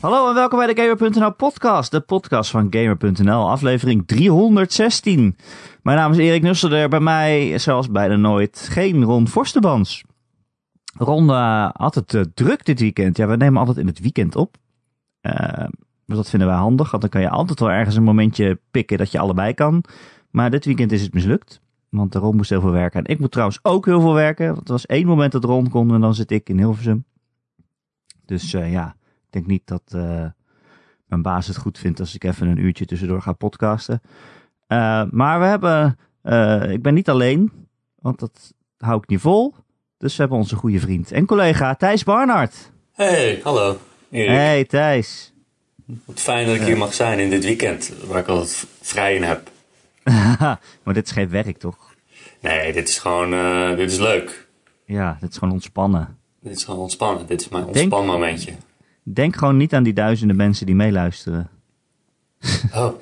Hallo en welkom bij de Gamer.nl podcast, de podcast van Gamer.nl, aflevering 316. Mijn naam is Erik Nusselder, bij mij, zoals bijna nooit, geen Ron Forstebans. Ron uh, had het uh, druk dit weekend. Ja, we nemen altijd in het weekend op. Uh, dat vinden wij handig, want dan kan je altijd wel ergens een momentje pikken dat je allebei kan. Maar dit weekend is het mislukt, want Ron moest heel veel werken. En ik moet trouwens ook heel veel werken, want er was één moment dat Ron kon en dan zit ik in Hilversum. Dus ja, denk niet dat uh, mijn baas het goed vindt als ik even een uurtje tussendoor ga podcasten. Uh, maar we hebben, uh, ik ben niet alleen, want dat hou ik niet vol. Dus we hebben onze goede vriend en collega Thijs Barnard. Hey, hallo. Erik. Hey Thijs. Wat fijn dat ik hier mag zijn in dit weekend, waar ik altijd vrij in heb. maar dit is geen werk, toch? Nee, dit is gewoon, dit is leuk. Ja, dit is gewoon ontspannen. Dit is gewoon ontspannen. Dit is mijn ontspanmomentje. Denk gewoon niet aan die duizenden mensen die meeluisteren. Oh.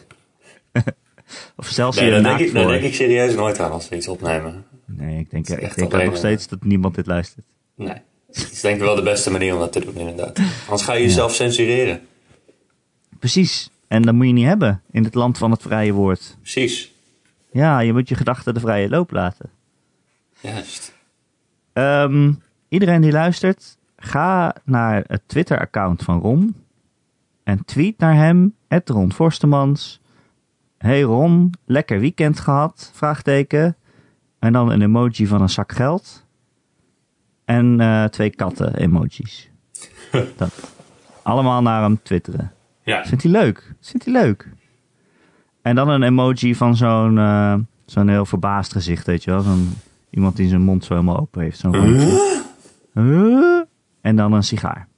of zelfs nee, naakt denk ik, daar denk ik serieus nooit aan als we iets opnemen. Nee, ik denk, ik echt denk nog steeds dat niemand dit luistert. Nee. Het is denk ik wel de beste manier om dat te doen, inderdaad. Anders ga je jezelf censureren. Precies. En dat moet je niet hebben in het land van het vrije woord. Precies. Ja, je moet je gedachten de vrije loop laten. Juist. Ehm, iedereen die luistert, ga naar het Twitter-account van Ron. En tweet naar hem, Ron Forstemans. Hey Ron, lekker weekend gehad? Vraagteken. En dan een emoji van een zak geld. En uh, twee katten emojis. Dat. Allemaal naar hem twitteren. Ja. Vindt hij leuk? Vindt hij leuk? En dan een emoji van zo'n uh, zo'n heel verbaasd gezicht, weet je wel. Zo'n iemand die zijn mond zo helemaal open heeft. Zo'n rondje. Uh? En dan een sigaar.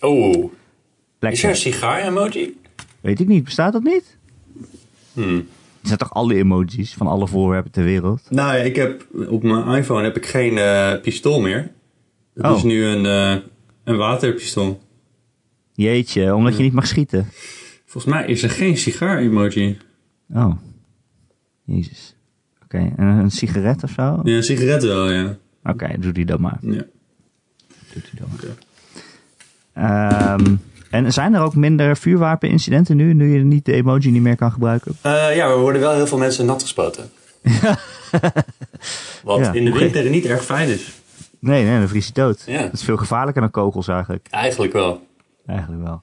Oh. Is er een sigaar-emoji? Weet ik niet. Bestaat dat niet? Hmm. Er zijn toch alle emojis van alle voorwerpen ter wereld? Nou ik heb op mijn iPhone heb ik geen uh, pistool meer. Het Oh. is nu een, uh, een waterpistool. Jeetje, omdat je niet mag schieten. Volgens mij is er geen sigaar-emoji. Oh. Jezus. Oké, okay. en een sigaret of zo? Ja, een sigaret wel, ja. Oké, okay, doe die dan maar. Ja. Dan. Um, en zijn er ook minder vuurwapenincidenten nu, nu je niet de emoji niet meer kan gebruiken? Uh, ja, er worden wel heel veel mensen nat gespoten. Wat Ja. in de winter niet erg fijn is. Nee, nee, dan vries je dood. Ja. Dat is veel gevaarlijker dan kogels eigenlijk. Eigenlijk wel. Eigenlijk wel.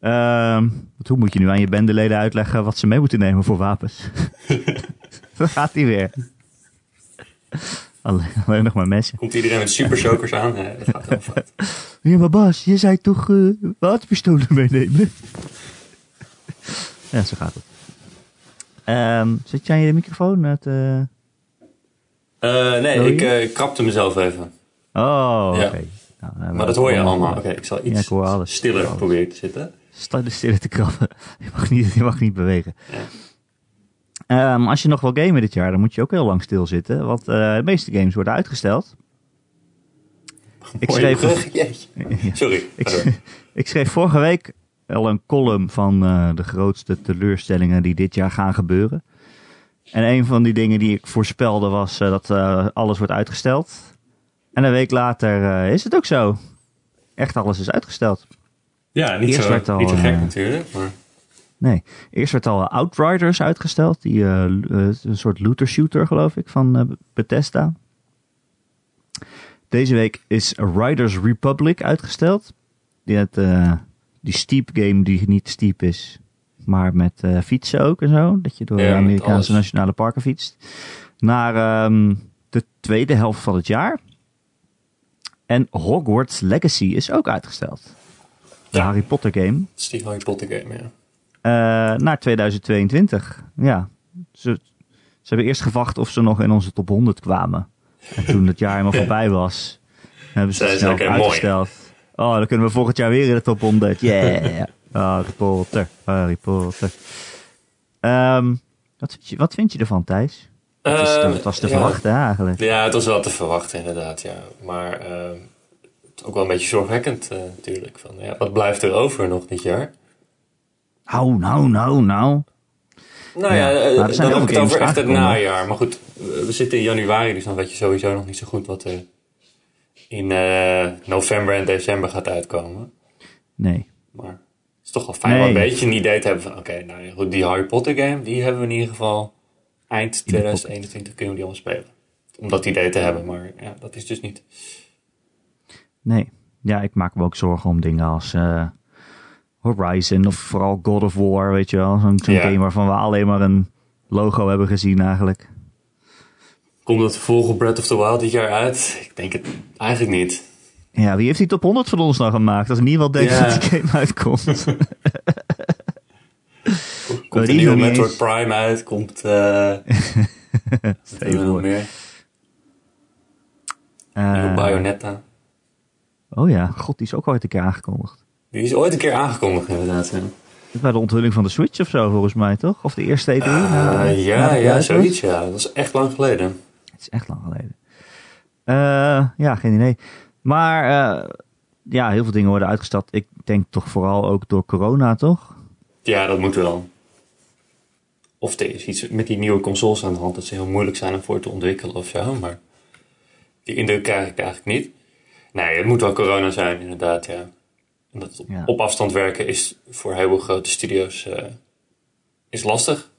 Ehm, hoe moet je nu aan je bendeleden uitleggen wat ze mee moeten nemen voor wapens? Dan gaat hij weer. Alleen, alleen nog maar messen. Komt iedereen met super soakers aan? Nee, dat gaat fout. Ja, maar Bas, je zei toch uh, waterpistolen meenemen? ja, zo gaat het. Um, zit je aan je microfoon? Het, uh... Uh, nee, ik krapte mezelf even. Oh, oké. Ja. Nou, Maar dat hoor je allemaal. Oké, ik zal Ja, iets ik stiller proberen te zitten. Sta er stil te krabben. Je mag niet, je mag niet bewegen. Um, als je nog wil gamen dit jaar, dan moet je ook heel lang stilzitten. Want uh, de meeste games worden uitgesteld. Ik schreef. Sorry. ik, ik schreef vorige week al een column van uh, de grootste teleurstellingen die dit jaar gaan gebeuren. En een van die dingen die ik voorspelde was uh, dat uh, alles wordt uitgesteld. En een week later is het ook zo. Echt alles is uitgesteld. Ja, niet Eerst zo, werd al, niet zo gek eh, natuurlijk. Maar... Nee, eerst werd al Outriders uitgesteld. Die, uh, uh, een soort looter shooter geloof ik van uh, Bethesda. Deze week is Riders Republic uitgesteld. Die, het, uh, die steep game die niet steep is. Maar met fietsen ook en zo. Dat je door de Amerikaanse nationale parken fietst. Naar um, de tweede helft van het jaar. En Hogwarts Legacy is ook uitgesteld. De Ja. Harry Potter game. Het is die Harry Potter game, ja. Uh, naar 2022. Ja, ze, ze hebben eerst gewacht of ze nog in onze top 100 kwamen. En toen het jaar helemaal voorbij was, hebben ze het snel mooi. uitgesteld. Oh, dan kunnen we volgend jaar weer in de top 100. Yeah! Harry Potter, Harry Potter. Um, wat, vind je, wat vind je ervan, Thijs? Het, is, Eh, het was te ja. verwachten, eigenlijk. Ja, het was wel te verwachten inderdaad, ja. Maar eh, het is ook wel een beetje zorgwekkend eh, natuurlijk. Van, ja, wat blijft er over nog dit jaar? Nou, nou, nou, nou. Nou Ja, ja, eh, maar zijn dan heb ik het over echt het najaar. Maar goed, we we zitten in januari, dus dan weet je sowieso nog niet zo goed wat er in eh, november en december gaat uitkomen. Nee. Maar het is toch wel fijn Nee. om een beetje een idee te hebben van... Oké, nou goed, die Harry Potter game, die hebben we in ieder geval... Eind 2021 kunnen we die allemaal spelen. Om dat idee te hebben, maar ja, dat is dus niet. Nee. Ja, ik maak me ook zorgen om dingen als eh, Horizon of vooral God of War, weet je wel. Zo'n zo'n Ja. game waarvan we alleen maar een logo hebben gezien eigenlijk. Komt het vervolg Breath of the Wild dit jaar uit? Ik denk het eigenlijk niet. Ja, wie heeft die top 100 van ons nou gemaakt? Als niemand denkt Ja. dat die game uitkomt. Komt een nieuwe Metroid. Prime uit? Komt... we nog meer? Nieuwe Bayonetta. oh ja, god, die is ook ooit een keer aangekondigd. Die is ooit een keer aangekondigd inderdaad. Ja, bij de onthulling van de Switch of zo, volgens mij, toch? Of de eerste E3? na- Eh, na ja, ja, zoiets ja. Dat is echt lang geleden. Het is echt lang geleden. Eh, ja, geen idee. Maar eh, ja, heel veel dingen worden uitgesteld. Ik denk toch vooral ook door corona, toch? Ja, dat moet wel. Of er is iets met die nieuwe consoles aan de hand dat ze heel moeilijk zijn om voor te ontwikkelen of zo. Maar die indruk krijg ik eigenlijk niet. Nee, het moet wel corona zijn, inderdaad, ja. En dat op, Ja. op afstand werken is voor heel veel grote studio's eh, is lastig.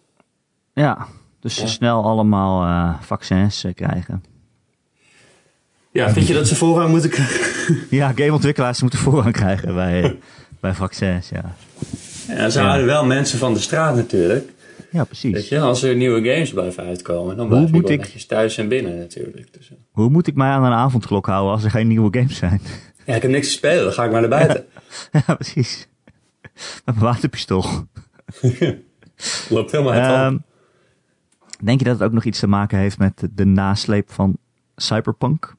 Ja, dus Ja. snel allemaal eh, vaccins eh, krijgen. Ja, vind je dat ze voorrang moeten krijgen? Ja, gameontwikkelaars moeten voorrang krijgen bij, bij vaccins, ja. Ja, ze Ja. houden wel mensen van de straat natuurlijk. Ja, Weet precies. je, als er nieuwe games blijven uitkomen, dan blijf je ik- netjes thuis en binnen natuurlijk. Dus. Hoe moet ik mij aan een avondklok houden als er geen nieuwe games zijn? ja, ik heb niks te spelen, dan ga ik maar naar buiten. ja, precies. Met mijn waterpistool. Loopt helemaal uit. Ehm, denk je dat het ook nog iets te maken heeft met de, de nasleep van Cyberpunk?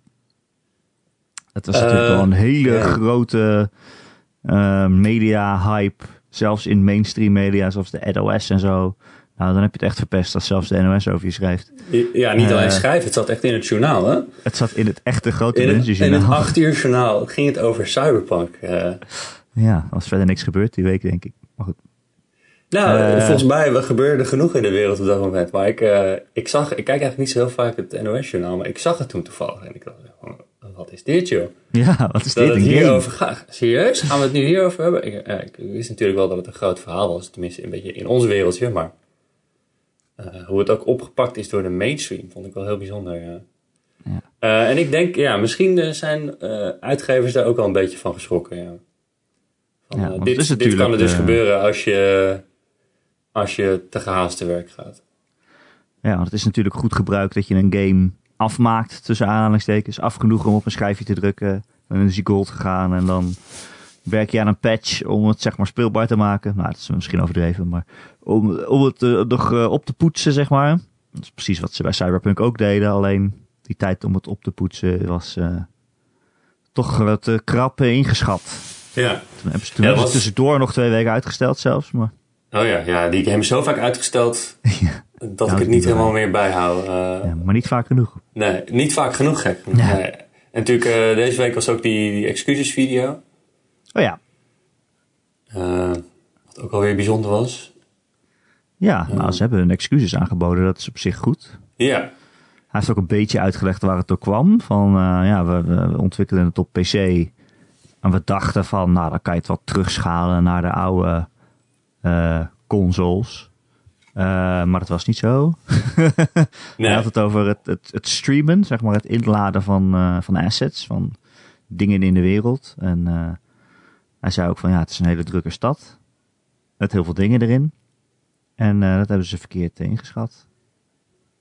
Het was natuurlijk Eh, wel een hele grote eh, media-hype. Zelfs in mainstream media, zoals de NOS en zo. Nou, dan heb je het echt verpest als zelfs de NOS over je schrijft. Ja, niet Eh, alleen schrijven, het zat echt in het journaal, hè? Het zat in het echte grote In het, in het acht uur journaal ging het over Cyberpunk. eh. Ja, er was verder niks gebeurd die week, denk ik. Maar goed. nou, Eh. volgens mij gebeurde genoeg in de wereld op dat moment. Maar ik, eh, ik zag, ik kijk eigenlijk niet zo heel vaak het NOS-journaal, maar ik zag het toen toevallig. En ik dacht, oh, wat is dit, joh? Ja, wat is Dat dit? het Een game? hierover gaat. Serieus? Gaan we het nu hierover hebben? Ik, eh, ik wist natuurlijk wel dat het een groot verhaal was. Tenminste, een beetje in ons wereldje. Maar eh, hoe het ook opgepakt is door de mainstream, vond ik wel heel bijzonder. Ja. Ja. Eh, en ik denk, ja, misschien eh, zijn uitgevers daar ook wel een beetje van geschrokken. Ja. Van, Ja, dit, is dit kan er dus gebeuren als je, als je te gehaast te werk gaat. Ja, want het is natuurlijk goed gebruik dat je een game afmaakt, tussen aanhalingstekens. Af genoeg om op een schijfje te drukken. Dan is die gold gegaan en dan werk je aan een patch om het zeg maar speelbaar te maken. Nou, dat is misschien overdreven, maar om, om het eh, nog eh, op te poetsen, zeg maar. Dat is precies wat ze bij Cyberpunk ook deden. Alleen die tijd om het op te poetsen was eh, toch eh, krap ingeschat. Ja. Toen hebben ze, toen Ja, hebben ze was- tussendoor nog twee weken uitgesteld zelfs. Maar Oh ja, ja, die is zo vaak uitgesteld ja, dat Nou, ik het niet helemaal meer bijhoud. Ja, maar niet vaak genoeg. Nee, niet vaak genoeg gek. Nee. En natuurlijk, deze week was ook die, die excuses video. Oh ja, Eh, wat ook alweer bijzonder was. Ja, nou, ze hebben hun excuses aangeboden. Dat is op zich goed. Ja, Hij heeft ook een beetje uitgelegd waar het door kwam. Van, eh, ja, we, ontwikkelen het op PC. En we dachten van, nou, dan kan je het wat terugschalen naar de oude eh, consoles. Eh, maar dat was niet zo. Hij nee. had het over het, het, het streamen, zeg maar het inladen van, eh, van assets, van dingen in de wereld. En eh, hij zei ook van, ja, het is een hele drukke stad. Met heel veel dingen erin. En eh, dat hebben ze verkeerd ingeschat.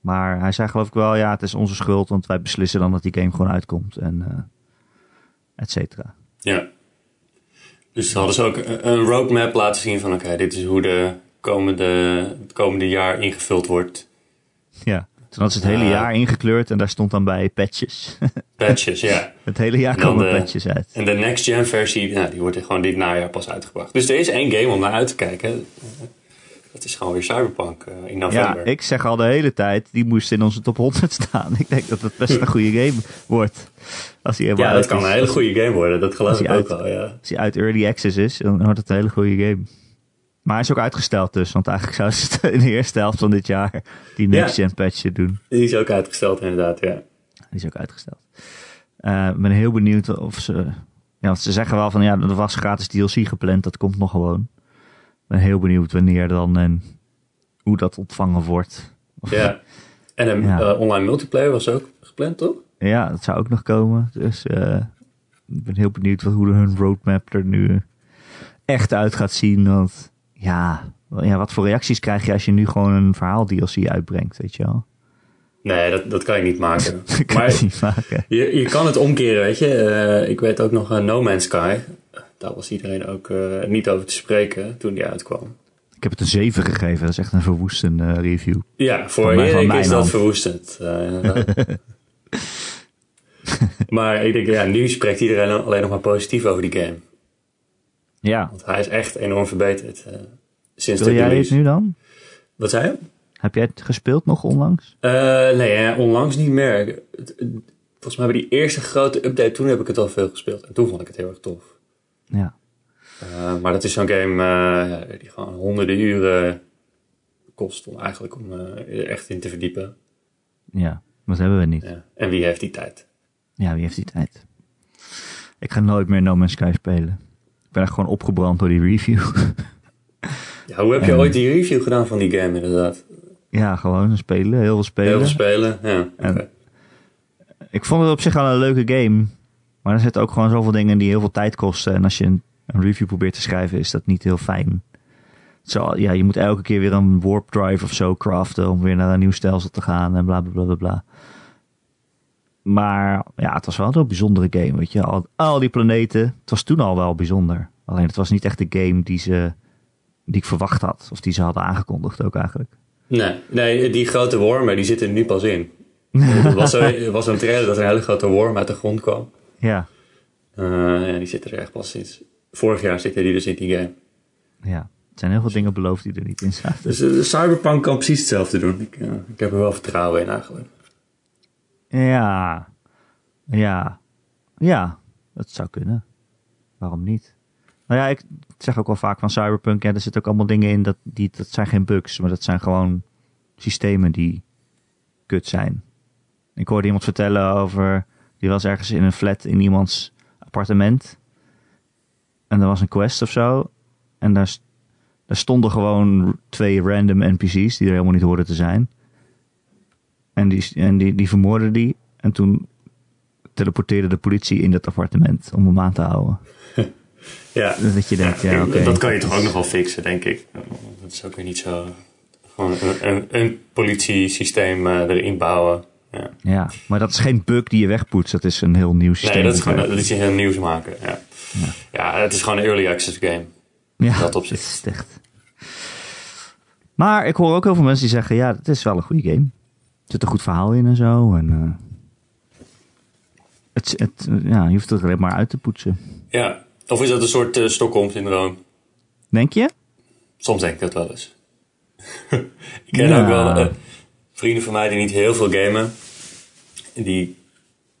Maar hij zei geloof ik wel, ja, het is onze schuld, want wij beslissen dan dat die game gewoon uitkomt. En eh et cetera. Ja. Dus ze hadden ze ook een een roadmap laten zien van... Oké, dit is hoe de komende, het komende jaar ingevuld wordt. Ja. Toen hadden ze het hele Eh. jaar ingekleurd en daar stond dan bij patches. Patches, ja. het hele jaar komen de- patches uit. En de next gen versie, nou, die wordt gewoon dit najaar pas uitgebracht. Dus er is één game om naar uit te kijken. Dat is gewoon weer Cyberpunk eh, in Ja, november. ik zeg al de hele tijd, die moest in onze top 100 staan. Ik denk dat het best een goede game wordt. Als helemaal ja, dat kan is. een hele goede game worden. Dat geloof ik ook uit- wel, ja. Als hij uit early access is, dan wordt het een hele goede game. Maar hij is ook uitgesteld dus, want eigenlijk zouden ze het in de eerste helft van dit jaar die next gen patch doen. Die is ook uitgesteld inderdaad, ja. Die is ook uitgesteld. Eh, Ik ben heel benieuwd of ze Ja, want ze zeggen wel van ja, er was gratis DLC gepland, dat komt nog gewoon. Ik ben heel benieuwd wanneer dan en hoe dat ontvangen wordt. Of- Ja. En een Ja. eh, online multiplayer was ook gepland, toch? Ja, dat zou ook nog komen. Dus eh, ik ben heel benieuwd wat, hoe hun roadmap er nu echt uit gaat zien. Want ja, ja, wat voor reacties krijg je als je nu gewoon een verhaal DLC uitbrengt, weet je wel? Nee, dat, dat kan je niet maken. Dat kan maar je niet maken. je, je kan het omkeren, weet je. Eh, ik weet ook nog eh, No Man's Sky. Daar was iedereen ook eh, niet over te spreken toen die uitkwam. Ik heb het een 7 gegeven. Dat is echt een verwoestende review. Ja, voor mij- Erik is dat verwoestend. maar ik denk, ja, nu spreekt iedereen alleen nog maar positief over die game. Ja. Want hij is echt enorm verbeterd eh, sinds Wil de jij het nu dan? Wat zei je? Heb jij het gespeeld nog onlangs? Eh, nee, onlangs niet meer. Volgens mij bij die eerste grote update, toen heb ik het al veel gespeeld. En toen vond ik het heel erg tof. Ja. Eh, maar dat is zo'n game die gewoon honderden uren kost om eigenlijk om echt in te verdiepen. Ja. Dat hebben we niet. Ja. En wie heeft die tijd? Ja, wie heeft die tijd? Ik ga nooit meer No Man's Sky spelen. Ik ben echt gewoon opgebrand door die review. Ja, hoe heb je En- ooit die review gedaan van die game inderdaad? ja, gewoon spelen. Heel veel spelen. Heel veel spelen? Ja. Ik vond het op zich wel een leuke game. Maar er zitten ook gewoon zoveel dingen die heel veel tijd kosten. En als je een, een review probeert te schrijven, is dat niet heel fijn. Zo, ja, je moet elke keer weer een warp drive of zo craften om weer naar een nieuw stelsel te gaan en bla bla bla bla bla. Maar ja, het was wel een heel bijzondere game, weet je. Al, al die planeten, het was toen al wel bijzonder. Alleen het was niet echt de game die, ze, die ik verwacht had. Of die ze hadden aangekondigd ook eigenlijk. Nee, nee, die grote wormen die zitten er nu pas in. Er was, er was een trailer dat er een hele grote worm uit de grond kwam. Ja, Eh, ja, die zitten er echt pas sinds... Vorig jaar zitten die dus in die game. ja. Er zijn heel veel dingen beloofd die er niet in zaten. Dus eh, Cyberpunk kan precies hetzelfde doen. Ik, eh, ik heb er wel vertrouwen in eigenlijk. Ja, ja, ja, dat zou kunnen. Waarom niet? Nou ja, ik zeg ook wel vaak van Cyberpunk, ja, er zitten ook allemaal dingen in, dat, die, dat zijn geen bugs, maar dat zijn gewoon systemen die kut zijn. Ik hoorde iemand vertellen over, die was ergens in een flat in iemands appartement. En er was een quest of zo. En daar stonden gewoon twee random NPC's die er helemaal niet hoorden te zijn. En die, en die, die vermoordden die. En toen teleporteerde de politie in dat appartement om hem aan te houden. Ja, Dat je denkt, ja, dat kan je toch ook nog wel fixen, denk ik. Dat is ook weer niet zo... Gewoon een, een, een politiesysteem eh, erin bouwen. Ja. Ja, maar dat is geen bug die je wegpoetst. Dat is een heel nieuw systeem. Nee, dat is gewoon dat is heel nieuws maken. Ja. Ja. het is gewoon een early access game. ja, dat opzicht. het is echt. Maar ik hoor ook heel veel mensen die zeggen, ja, het is wel een goede game. Er zit een goed verhaal in en zo. En, eh, het, het, ja, je hoeft het alleen maar uit te poetsen. Ja, of is dat een soort eh Stockholm-syndroom? Denk je? Soms denk ik dat wel eens. ik ken Ja. ook wel eh, vrienden van mij die niet heel veel gamen. Die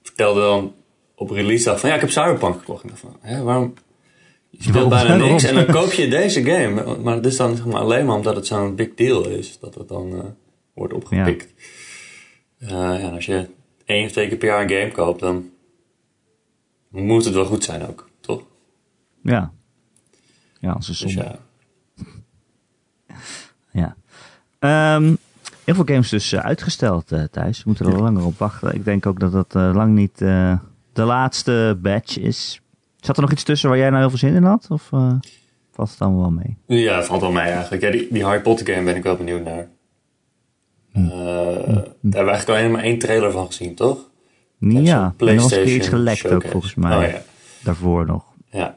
vertelden dan op release dag van ja, ik heb Cyberpunk gekocht. En van, hè, waarom? Je speelt bijna niks Waarom? en dan koop je deze game. Maar het is dan zeg maar, alleen maar omdat het zo'n big deal is. Dat het dan wordt opgepikt. Ja, en als je één of twee keer per jaar een game koopt, dan moet het wel goed zijn ook, toch? Ja. Ja, als een Dus ja, Ja. Ehm, heel veel games dus eh, uitgesteld, eh Thijs. We moeten er al langer op wachten. Ik denk ook dat dat eh, lang niet eh, de laatste batch is. Zat er nog iets tussen waar jij nou heel veel zin in had? Of eh valt het allemaal wel mee? Ja, valt wel mee eigenlijk. Ja, die, die Harry Potter game ben ik wel benieuwd naar. Eh, Daar hebben we eigenlijk alleen maar één trailer van gezien, toch? ja, Zo'n en een iets gelekt ook volgens mij. Oh ja, Daarvoor nog. ja.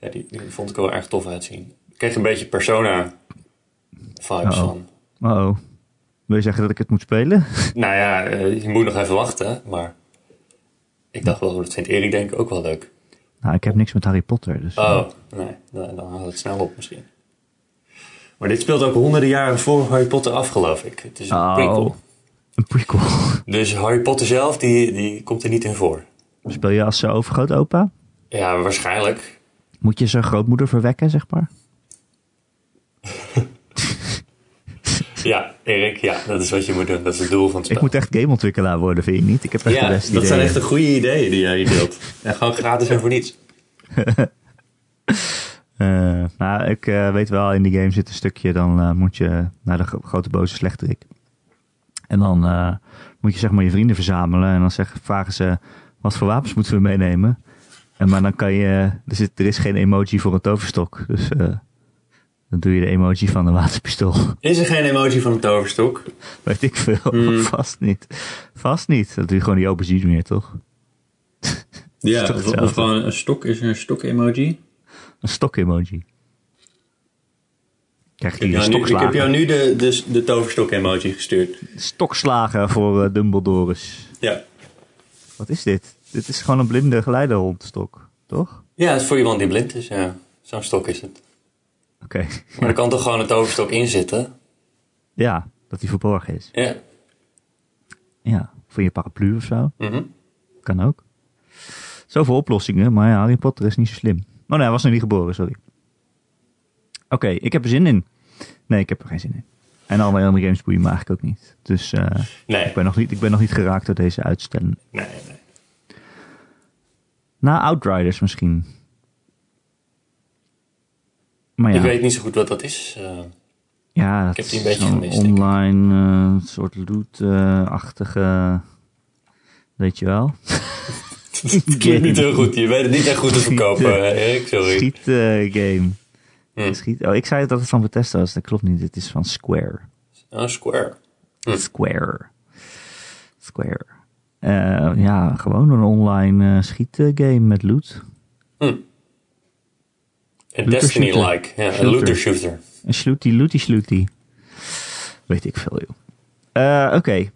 ja die, die vond ik wel erg tof uitzien. Ik kreeg een beetje Persona vibes Uh-oh. van. Oh, oh. Wil je zeggen dat ik het moet spelen? Nou ja, eh, je moet nog even wachten, maar ik dacht wel, dat vindt Erik denk ik ook wel leuk. nou, ik heb niks met Harry Potter. Dus, Oh, nee, dan, dan haalt het snel op misschien. Maar dit speelt ook honderden jaren voor Harry Potter af, geloof ik. Het is een Oh. prequel. Een prequel. Dus Harry Potter zelf, die, die komt er niet in voor. Speel je als uh, overgrootopa? Ja, waarschijnlijk. Moet je zijn grootmoeder verwekken, zeg maar? Ja, Erik, ja, dat is wat je moet doen. Dat is het doel van het spel. Ik moet echt gameontwikkelaar worden, vind je niet? Ik heb echt de ja, beste dat zijn echt de goede ideeën die jij hier deelt. En gewoon gratis en voor niets. Eh, nou, ik eh, weet wel, in die game zit een stukje, dan eh, moet je naar de gro- grote boze slechterik. En dan moet je zeg maar je vrienden verzamelen en dan zeggen, vragen ze, wat voor wapens moeten we meenemen? En maar dan kan je, er, zit, er is geen emoji voor een toverstok, dus dan doe je de emoji van een waterpistool. Is er geen emoji van een toverstok? weet ik veel, Hmm. vast niet. Vast niet, dat doe je gewoon die aubergine meer, toch? Ja, of gewoon een stok. Is er een stok-emoji? Een stok-emoji. Krijg je Ik, heb nu- ik heb jou nu de, de, de toverstok-emoji gestuurd. Stokslagen voor eh, Dumbledores. Ja. Wat is dit? Dit is gewoon een blinde geleiderhondstok, toch? Ja, het is voor iemand die blind is, ja. Zo'n stok is het. Oké. Maar er kan toch gewoon een toverstok in zitten? Ja, dat die verborgen is. Ja. Ja, voor je paraplu of zo. Mhm. Kan ook. Zoveel oplossingen, maar ja, Harry Potter is niet zo slim. Oh nee, hij was nog niet geboren, sorry. Oké, ik heb er zin in. Nee, ik heb er geen zin in. En alle andere games boeien me eigenlijk ook niet. Dus eh, Nee. ik, ben nog niet, ik ben nog niet geraakt door deze uitstelling. Nee, nee. Na Outriders misschien. Maar ja. Ik weet niet zo goed wat dat is. eh. Ja, dat heb die een beetje gemist, ik. online eh, soort loot-achtige, weet je wel. Het klinkt niet heel goed. Je weet het niet echt goed te verkopen, Erik. Sorry. Schietgame. Hm. Schiet, oh, ik zei dat het van Bethesda was, dat klopt niet. Het is van Square. Oh, Square. Hm. Square. Square. Eh, ja, gewoon een online eh schietgame met loot. Een Looter Destiny-like. Ja, een looter shooter. Een slooty, looty, slooty. Weet ik veel, joh. Eh, Oké.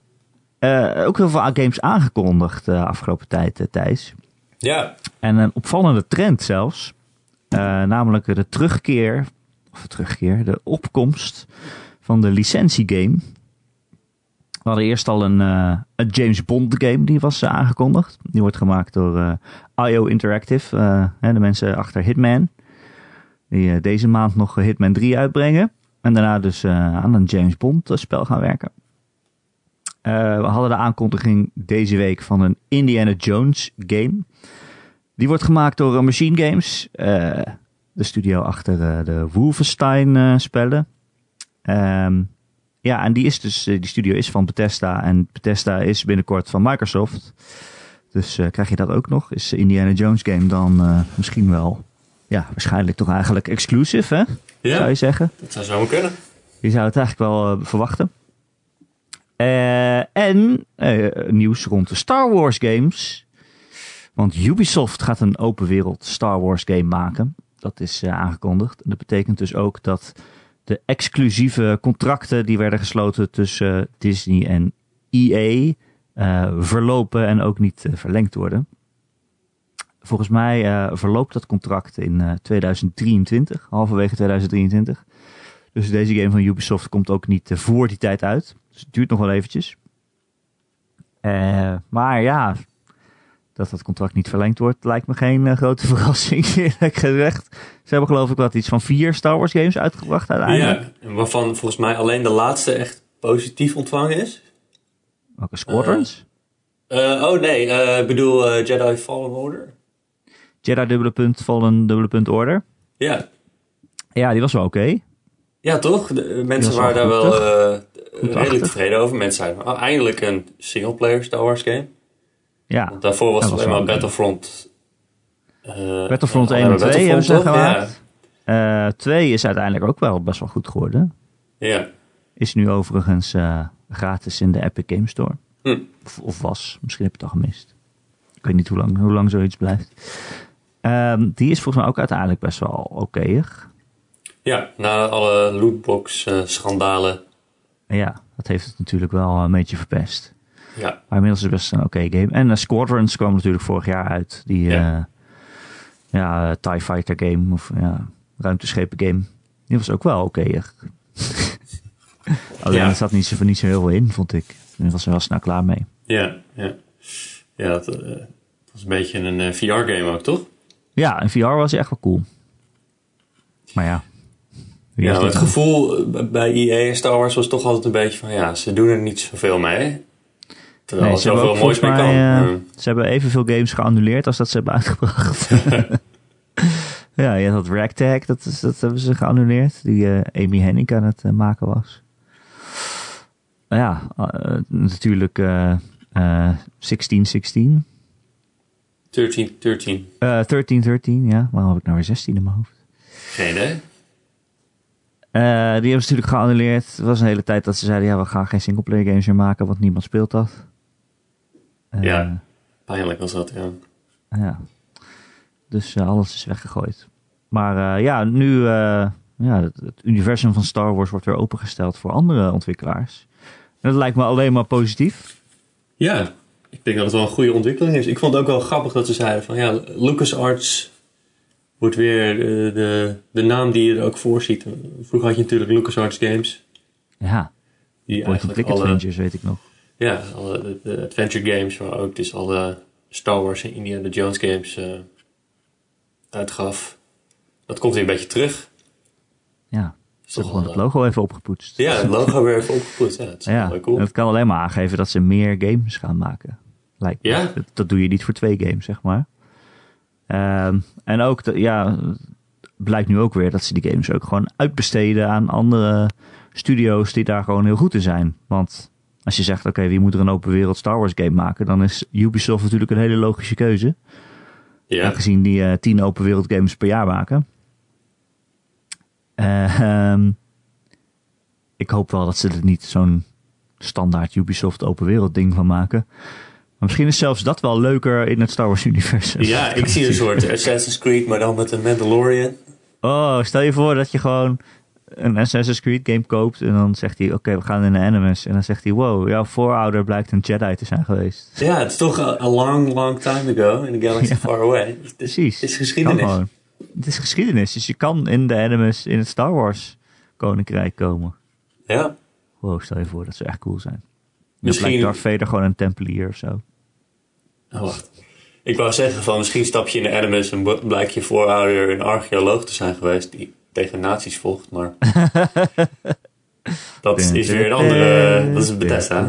Eh, ook heel veel games aangekondigd de afgelopen tijd, eh, Thijs. Ja. En een opvallende trend zelfs. Eh, namelijk de terugkeer, of de terugkeer, de opkomst van de licentiegame. We hadden eerst al een, eh, een James Bond game die was eh, aangekondigd. Die wordt gemaakt door eh, IO Interactive, eh, hè, de mensen achter Hitman. Die eh, deze maand nog Hitman 3 uitbrengen. En daarna dus eh, aan een James Bond eh, spel gaan werken. Eh, we hadden de aankondiging deze week van een Indiana Jones game. Die wordt gemaakt door eh, Machine Games. eh, de studio achter de Wolfenstein spellen. Ehm, ja, en die, is dus, die studio is van Bethesda. En Bethesda is binnenkort van Microsoft. Dus krijg je dat ook nog? Is Indiana Jones game dan misschien wel... Ja, waarschijnlijk toch eigenlijk exclusive, hè? Zou Ja, je zeggen? dat zou zo kunnen. Je zou het eigenlijk wel verwachten. Eh, en eh, nieuws rond de Star Wars games. Want Ubisoft gaat een open wereld Star Wars game maken. Dat is eh, aangekondigd. En dat betekent dus ook dat de exclusieve contracten die werden gesloten tussen Disney en EA verlopen en ook niet verlengd worden. Volgens mij verloopt dat contract in eh, 2023, halverwege 2023. Dus deze game van Ubisoft komt ook niet voor die tijd uit. Dus het duurt nog wel eventjes. Eh, maar ja, dat dat contract niet verlengd wordt, lijkt me geen eh, grote verrassing, eerlijk gezegd. Ze hebben geloof ik wat iets van vier Star Wars games uitgebracht uiteindelijk. Ja, waarvan volgens mij alleen de laatste echt positief ontvangen is. Welke Squadrons? Eh, oh nee, ik bedoel Jedi Fallen Order. Jedi dubbele punt, Fallen dubbele punt Order. Ja, Ja, die was wel oké. ja toch? De, mensen waren daar wel redelijk tevreden over. Mensen zeiden, oh, eindelijk een singleplayer Star Wars game. Ja, Want daarvoor was het alleen maar oké. Battlefront. eh, Battlefront alleen 1 en maar 2 hebben ze gemaakt. Eh 2 is uiteindelijk ook wel best wel goed geworden. Ja. Is nu overigens eh, gratis in de Epic Game Store. Hm. Of, of was. Misschien heb je het al gemist. Ik weet niet hoe lang, hoe lang zoiets blijft. Ehm, die is volgens mij ook uiteindelijk best wel okéig. ja, na alle lootbox eh, schandalen. En ja, dat heeft het natuurlijk wel een beetje verpest. Ja, Maar inmiddels is het best een oké game. En uh, Squadrons kwam natuurlijk vorig jaar uit. Die Ja. ja. ja, TIE Fighter game. Of ja, ruimteschepen game. Die was ook wel okéig. Alleen Ja. er zat niet zo, niet zo heel veel in, vond ik. Daar was er wel snel klaar mee. ja, ja. Ja, dat, eh, dat was een beetje een eh, VR-game ook, toch? Ja, en VR was echt wel cool. Maar ja. Wie Ja, dit het gevoel bij EA en Star Wars was toch altijd een beetje van... Ja, ze doen er niet zoveel mee. Terwijl Nee, ze zoveel ook moois mee kan. eh, Ja. Ze hebben evenveel games geannuleerd als dat ze hebben uitgebracht. Ja, je had Ragtag, dat, is, dat hebben ze geannuleerd. Die eh, Amy Hennig aan het eh, maken was. Nou ja, natuurlijk eh, eh, 1616. 13, 13. Eh 1313, ja. Waarom heb ik nou weer 16 in mijn hoofd? Geen idee. Eh, die hebben ze natuurlijk geannuleerd. Het was een hele tijd dat ze zeiden, ja, we gaan geen singleplayer games meer maken, want niemand speelt dat. Eh, Ja. Pijnlijk was dat, ja. Ja. Dus eh, alles is weggegooid. Maar ja, nu ja, het, het, universum van Star Wars wordt weer opengesteld voor andere ontwikkelaars. En dat lijkt me alleen maar positief. Ja, ik denk dat het wel een goede ontwikkeling is. Ik vond het ook wel grappig dat ze zeiden van ja, LucasArts wordt weer de, de, de naam die je er ook voor ziet. Vroeger had je natuurlijk LucasArts Games. Ja, Die Click alle, Adventures weet ik nog. Ja, alle de, de adventure games, maar ook dus alle Star Wars en Indiana Jones games uh, uitgaf. Dat komt weer een beetje terug. Ja, ze hebben gewoon het logo even opgepoetst. Ja, het logo weer even opgepoetst. Ja, dat ja, cool. Het kan alleen maar aangeven dat ze meer games gaan maken. Lijkt. Ja? Dat, dat doe je niet voor twee games, zeg maar. Um, en ook, de, ja, blijkt nu ook weer dat ze die games ook gewoon uitbesteden aan andere studio's die daar gewoon heel goed in zijn. Want als je zegt, oké, okay, wie moet er een open wereld Star Wars game maken? Dan is Ubisoft natuurlijk een hele logische keuze. Ja. Aangezien die uh, tien open wereld games per jaar maken. Uh, um, ik hoop wel dat ze er niet zo'n standaard Ubisoft open wereld ding van maken. Misschien is zelfs dat wel leuker in het Star Wars universum. Ja, ik zie een soort Assassin's Creed, maar dan met een Mandalorian. Oh, stel je voor dat je gewoon een Assassin's Creed game koopt en dan zegt hij, oké, okay, we gaan in de Animus. En dan zegt hij, wow, jouw voorouder blijkt een Jedi te zijn geweest. Ja, het is toch a long, long time ago in the galaxy ja. far away. Het is, Precies. Het is geschiedenis. Het is geschiedenis, dus je kan in de Animus in het Star Wars koninkrijk komen. Ja. Wow, stel je voor, dat zou echt cool zijn. Misschien blijkt Darth Vader gewoon een tempelier of zo. Oh, wacht. Ik wou zeggen van misschien stap je in de Animus en blijkt je voorouder een archeoloog te zijn geweest die tegen nazi's volgt, maar dat is weer een andere, dat is een Bethesda.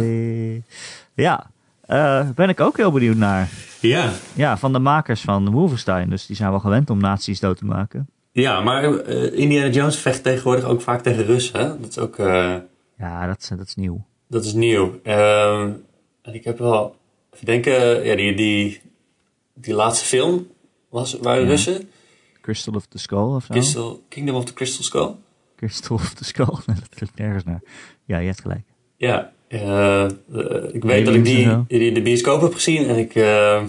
Ja, uh, ben ik ook heel benieuwd naar. Ja. Ja, van de makers van Wolfenstein, dus die zijn wel gewend om nazi's dood te maken. Ja, maar uh, Indiana Jones vecht tegenwoordig ook vaak tegen Russen, hè? Dat is ook... Uh, ja, dat is, dat is nieuw. Dat is nieuw. en ik heb wel... Even denken, ja, die, die, die laatste film was, waren ja. Russen. Crystal of the Skull of zo? Crystal, Kingdom of the Crystal Skull? Crystal of the Skull, dat klinkt nergens naar. Ja, je hebt gelijk. Ja, uh, ik weet dat ik die, die in de bioscoop heb gezien en ik uh,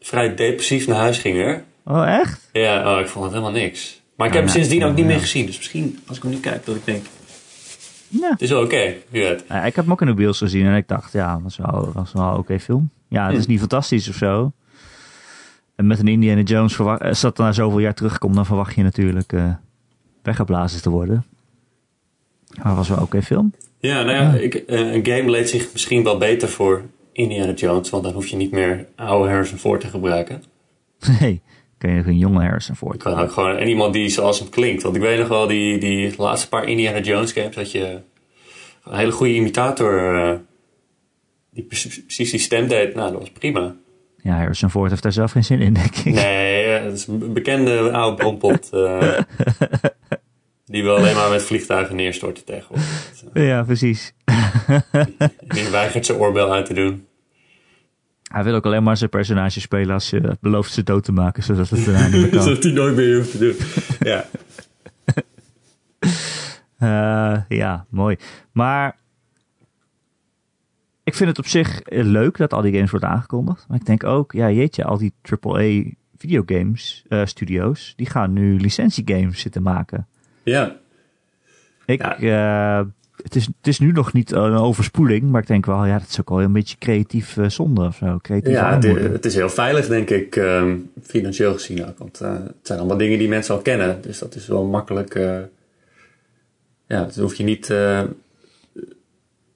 vrij depressief naar huis ging er. Oh, echt? Ja, oh, ik vond het helemaal niks. Maar ik heb hem sindsdien ook niet meer gezien, dus misschien als ik hem nu kijk dat ik denk... Ja. Het is wel oké, okay. Ja, ik heb hem ook in de bios gezien en ik dacht, ja, dat was wel, was wel een oké okay film. Ja, het is niet fantastisch of zo. En met een Indiana Jones, als dat na zoveel jaar terugkomt, dan verwacht je natuurlijk uh, weggeblazen te worden. Maar het was wel oké okay film. Ja, nou ja, ik, uh, een game leed zich misschien wel beter voor Indiana Jones, want dan hoef je niet meer oude Harrison Ford te gebruiken. Nee, kan je een jonge Harrison Ford. kan ook gewoon en iemand die zoals hem klinkt. Want ik weet nog wel, die, die laatste paar Indiana Jones games, dat je een hele goede imitator, uh, die precies die stem deed. Nou, dat was prima. Ja, Harrison Ford heeft daar zelf geen zin in, denk ik. Nee, dat is een bekende oude brompot. Uh, die wil alleen maar met vliegtuigen neerstorten tegenwoordig. Ja, precies. Die weigert zijn oorbel uit te doen. Hij wil ook alleen maar zijn personage spelen als je belooft ze dood te maken, zodat het daarna niet meer kan. zodat hij nooit meer hoeft te doen. Ja. uh, ja, mooi. Maar ik vind het op zich leuk dat al die games worden aangekondigd. Maar ik denk ook, ja jeetje, al die AAA videogames uh, studio's, die gaan nu licentiegames zitten maken. Ja. Ik, ja. Uh, het, is, het is nu nog niet een overspoeling, maar ik denk wel, ja, dat is ook wel een beetje creatief uh, zonde of zo. Creatief ja, het, het, is heel veilig, denk ik, um, financieel gezien ook. Want uh, het zijn allemaal dingen die mensen al kennen. Dus dat is wel makkelijk. Uh, ja, dat hoef je niet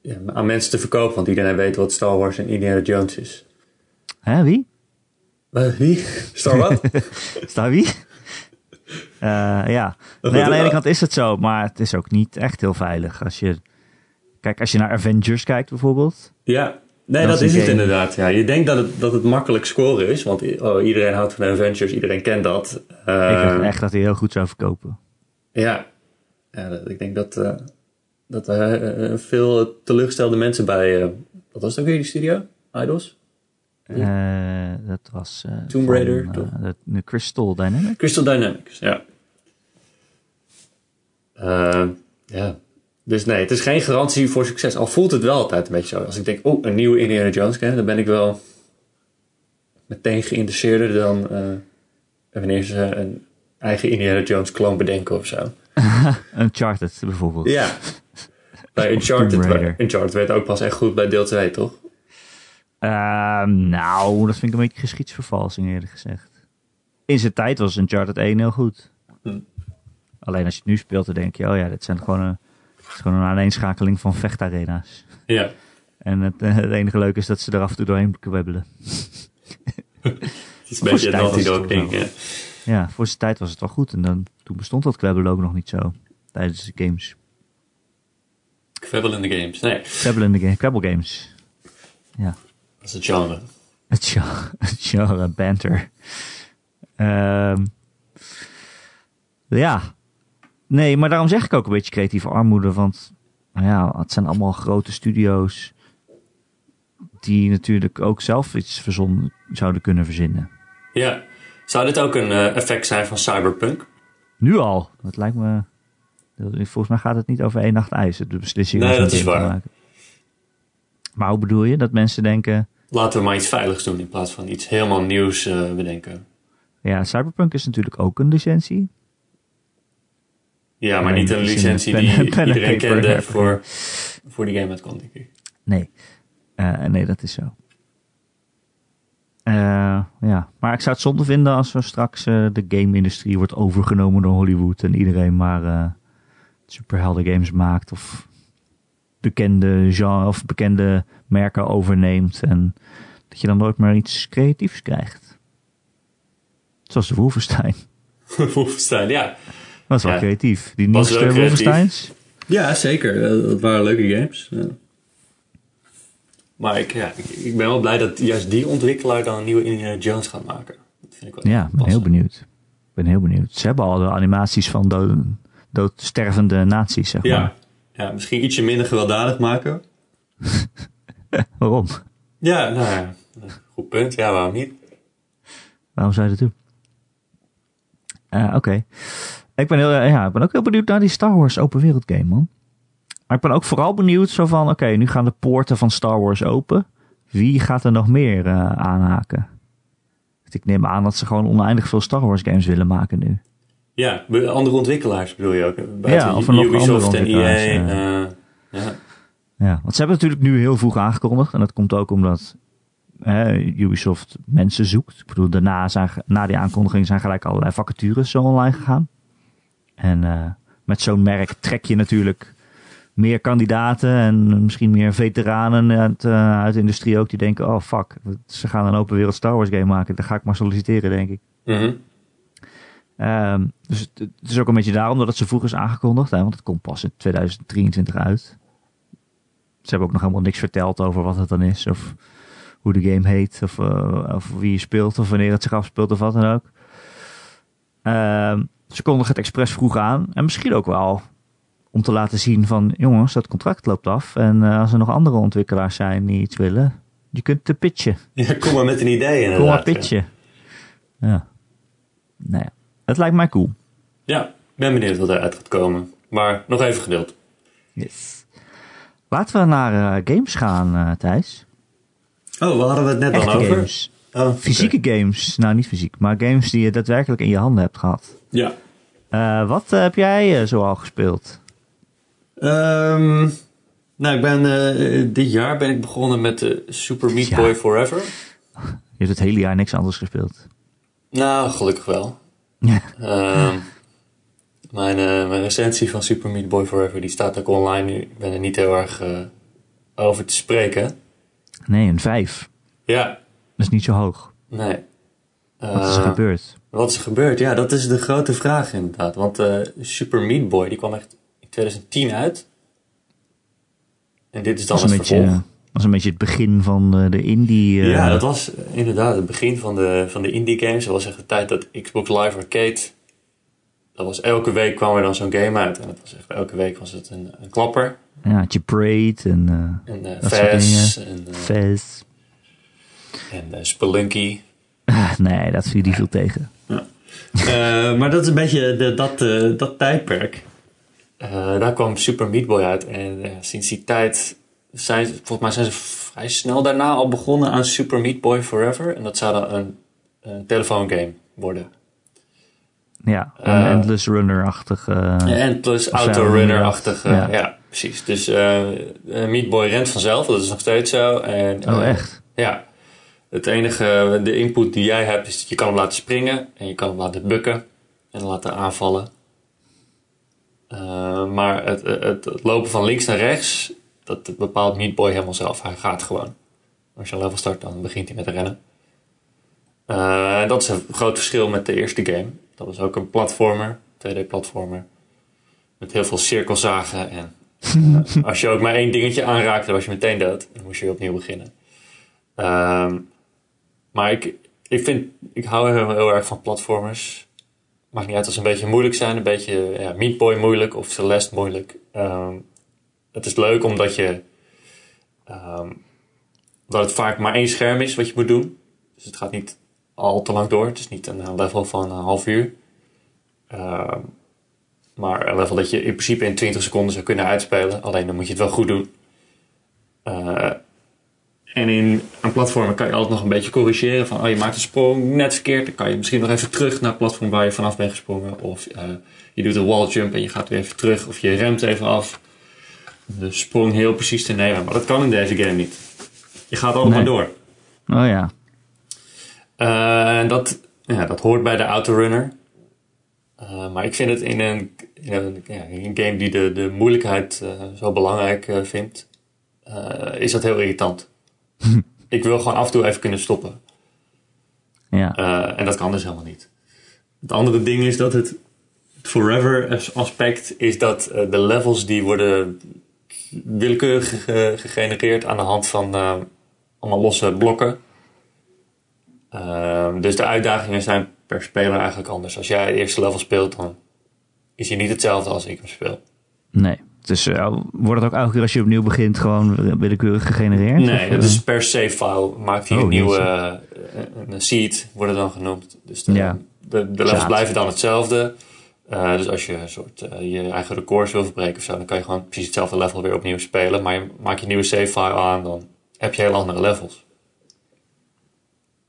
ja, aan mensen te verkopen, want iedereen weet wat Star Wars en Indiana Jones is. Hè, wie? wie? Star wat? Star wie? Uh, ja, nee, aan de ene kant is het zo, maar het is ook niet echt heel veilig. Als je, kijk, als je naar Avengers kijkt bijvoorbeeld. Ja. Nee, dat, is het inderdaad. Ja. Je denkt dat het, dat het makkelijk scoren is, want oh, iedereen houdt van adventures, iedereen kent dat. Eh, ik dacht echt dat hij heel goed zou verkopen. Ja, ja dat- ik denk dat, eh, dat er eh, veel teleurgestelde mensen bij, eh, wat was ook weer, die studio? Idols? Eh, dat was... eh, Tomb van, Raider, eh, toch? de, de Crystal Dynamics. Crystal Dynamics, ja. Eh, ja. Dus nee, het is geen garantie voor succes. Al voelt het wel altijd een beetje zo. Als ik denk, oh, een nieuwe Indiana Jones game, dan ben ik wel meteen geïnteresseerder dan eh, wanneer ze een eigen Indiana Jones clone bedenken of zo. Uncharted bijvoorbeeld. Ja. Bij Uncharted. Uncharted werd ook pas echt goed bij deel 2, toch? Ehm, nou, dat vind ik een beetje geschiedsvervalsing eerlijk gezegd. In zijn tijd was Uncharted 1 heel goed. Alleen als je het nu speelt, dan denk je, oh ja, dit zijn gewoon een, is gewoon een aaneenschakeling van vechtarena's. Ja. En het, eh, het enige leuke is dat ze er af en toe doorheen kwebbelen. Het is een beetje een toch ding, ja. Ja, voor zijn tijd was het wel goed. En dan, toen bestond dat kwebbelen ook nog niet zo. Tijdens de games. Kwebbel in de games. Nee, de game, kwebbel games. Ja. dat is het genre. Het genre, het genre banter. Ehm, ja. Nee, maar daarom zeg ik ook een beetje creatieve armoede. Want nou ja, het zijn allemaal grote studio's. Die natuurlijk ook zelf iets verzonnen zouden kunnen verzinnen. Ja. Zou dit ook een eh, effect zijn van Cyberpunk? Nu al. Dat lijkt me. Volgens mij gaat het niet over één nacht ijs. De beslissing Nee, dat is waar. maken. Maar hoe bedoel je? Dat mensen denken. Laten we maar iets veiligs doen in plaats van iets helemaal nieuws eh, bedenken. Ja, Cyberpunk is natuurlijk ook een licentie. Ja, maar niet een licentie pen- die pen iedereen kende voor, voor die game uitkwam, denk ik. Nee. Eh, nee, dat is zo. Eh, ja, maar ik zou het zonde vinden als er straks eh, de game-industrie wordt overgenomen door Hollywood en iedereen maar superhelden games maakt of bekende genre of bekende merken overneemt en dat je dan nooit meer iets creatiefs krijgt. Zoals de Wolfenstein. Wolfenstein, ja. Dat is wel Ja. creatief. Die Was nieuwste. Wolfensteins. Ja, zeker. Dat waren leuke games. Maar ik, ja, ik, ik ben wel blij dat juist die ontwikkelaar dan een nieuwe Indiana Jones gaat maken. Dat vind ik wel Ja, ik ben heel benieuwd. Ik ben heel benieuwd. Ze hebben al de animaties van dood, doodstervende nazi's, zeg maar. Ja. ja, misschien ietsje minder gewelddadig maken. Waarom? Ja, nou ja, goed punt. Ja, waarom niet? Waarom zou je dat doen? Eh, Oké. Ik ben heel, ja, ik ben ook heel benieuwd naar die Star Wars open wereld game, man. Maar ik ben ook vooral benieuwd zo van, oké, nu gaan de poorten van Star Wars open. Wie gaat er nog meer eh, aanhaken? Ik neem aan dat ze gewoon oneindig veel Star Wars games willen maken nu. Ja, andere ontwikkelaars bedoel je ook. Buiten Ja, of nog Ubisoft andere en EA. eh, ja. Ja, want ze hebben natuurlijk nu heel vroeg aangekondigd. En dat komt ook omdat hè, Ubisoft mensen zoekt. Ik bedoel, daarna zijn, na die aankondiging zijn gelijk allerlei vacatures zo online gegaan. En eh, met zo'n merk trek je natuurlijk meer kandidaten en misschien meer veteranen uit, eh, uit de industrie ook. Die denken, oh fuck, ze gaan een open wereld Star Wars game maken. Daar ga ik maar solliciteren, denk ik. Mhm. Ehm, dus het, het is ook een beetje daarom dat het zo vroeg is aangekondigd. Hè, want het komt pas in 2023 uit. Ze hebben ook nog helemaal niks verteld over wat het dan is. Of hoe de game heet. Of, eh, of wie je speelt. Of wanneer het zich afspeelt. Of wat dan ook. Ehm, ze kondigen het expres vroeg aan. En misschien ook wel om te laten zien van... Jongens, dat contract loopt af. En eh, als er nog andere ontwikkelaars zijn die iets willen... Je kunt te pitchen. Ja, kom maar met een idee inderdaad. Kom maar ja. pitchen. Ja. Nou ja. Het lijkt mij cool. Ja, ik ben benieuwd wat eruit gaat komen. Maar nog even geduld. Yes. Laten we naar eh, games gaan, eh, Thijs. Oh, waar hadden we het net Echte dan over? games. Oh. Fysieke games. Nou, niet fysiek, maar games die je daadwerkelijk in je handen hebt gehad. Ja. Eh, wat eh, heb jij eh, zo al gespeeld? Ehm, nou, ik ben, dit jaar ben ik begonnen met de Super Meat Ja. Boy Forever. Je hebt het hele jaar niks anders gespeeld. Nou, gelukkig wel. Ja. Ehm, mijn, mijn recensie van Super Meat Boy Forever die staat ook online nu. Ik ben er niet heel erg over te spreken. Nee, een vijf. Ja, is niet zo hoog. nee. Wat is er Eh, gebeurd? Wat is er gebeurd? Ja, dat is de grote vraag inderdaad. Want eh, Super Meat Boy die kwam echt in 2010 uit. En dit is dan Dat is, het een beetje, vervolg. eh, was een beetje het begin van de indie... Ja, dat was inderdaad het begin van de, van de indie games. Dat was echt de tijd dat Xbox Live Arcade... Dat was elke week kwam er dan zo'n game uit. En dat was echt, elke week was het een, een klapper. ja, had je Braid en En Fez en, Fez. En eh, Spelunky. Ah, nee, dat viel die viel tegen. Eh, maar dat is een beetje de, dat, eh, dat tijdperk. Eh, daar kwam Super Meat Boy uit. En sinds die tijd zijn ze, volgens mij zijn ze vrij snel daarna al begonnen aan Super Meat Boy Forever. En dat zou dan een, een telefoongame worden. Ja, een Endless Runner-achtige... en plus Of ja, autorunner-achtige. ja. Ja. precies. Dus Meat Boy rent vanzelf. Dat is nog steeds zo. En, oh, echt? Ja. Het enige, de input die jij hebt, is dat je kan hem laten springen en je kan hem laten bukken en laten aanvallen. Eh, maar het, het, het lopen van links naar rechts, dat bepaalt Meat Boy helemaal zelf. Hij gaat gewoon. Als je een level start, dan begint hij met rennen. En dat is een groot verschil met de eerste game. Dat was ook een platformer, 2D-platformer. Met heel veel cirkelzagen. En eh, als je ook maar één dingetje aanraakte, was je meteen dood. Dan moest je weer opnieuw beginnen. Ehm, maar ik, ik vind, ik hou heel, heel erg van platformers. Maakt niet uit als ze een beetje moeilijk zijn, een beetje ja, Meat Boy moeilijk of Celeste moeilijk. Ehm, het is leuk omdat je, ehm, dat het vaak maar één scherm is wat je moet doen. Dus het gaat niet al te lang door. Het is niet een level van een half uur. Ehm, maar een level dat je in principe in 20 seconden zou kunnen uitspelen. Alleen dan moet je het wel goed doen. Eh, en in een platform kan je altijd nog een beetje corrigeren. Van, oh, je maakt een sprong net verkeerd. Dan kan je misschien nog even terug naar het platform waar je vanaf bent gesprongen. Of eh, je doet een wall jump en je gaat weer even terug. Of je remt even af. De sprong heel precies te nemen. Maar dat kan in deze game niet. Je gaat altijd Nee. maar door. Oh ja. Eh, En dat, ja, dat hoort bij de autorunner. Eh maar ik vind het in een, in een, ja, in een game die de, de moeilijkheid zo belangrijk vindt, is dat heel irritant. ik wil gewoon af en toe even kunnen stoppen. Ja. Eh, en dat kan dus helemaal niet. Het andere ding is dat het, het forever as- aspect is dat eh, de levels die worden willekeurig ge- gegenereerd aan de hand van eh, allemaal losse blokken. Dus de uitdagingen zijn per speler eigenlijk anders. Als jij het eerste level speelt, dan is hij niet hetzelfde als ik hem speel. Nee. Dus eh, wordt het ook elke keer als je opnieuw begint gewoon willekeurig gegenereerd? Nee, dat eh, is per save file. Maakt hij Oh, een nieuwe eh, een seed, wordt het dan genoemd. Dus de, Ja. de, de levels blijven dan hetzelfde. Dus als je een soort je eigen records wil verbreken of zo, dan kan je gewoon precies hetzelfde level weer opnieuw spelen. Maar je, maak je een nieuwe save file aan, dan heb je heel andere levels.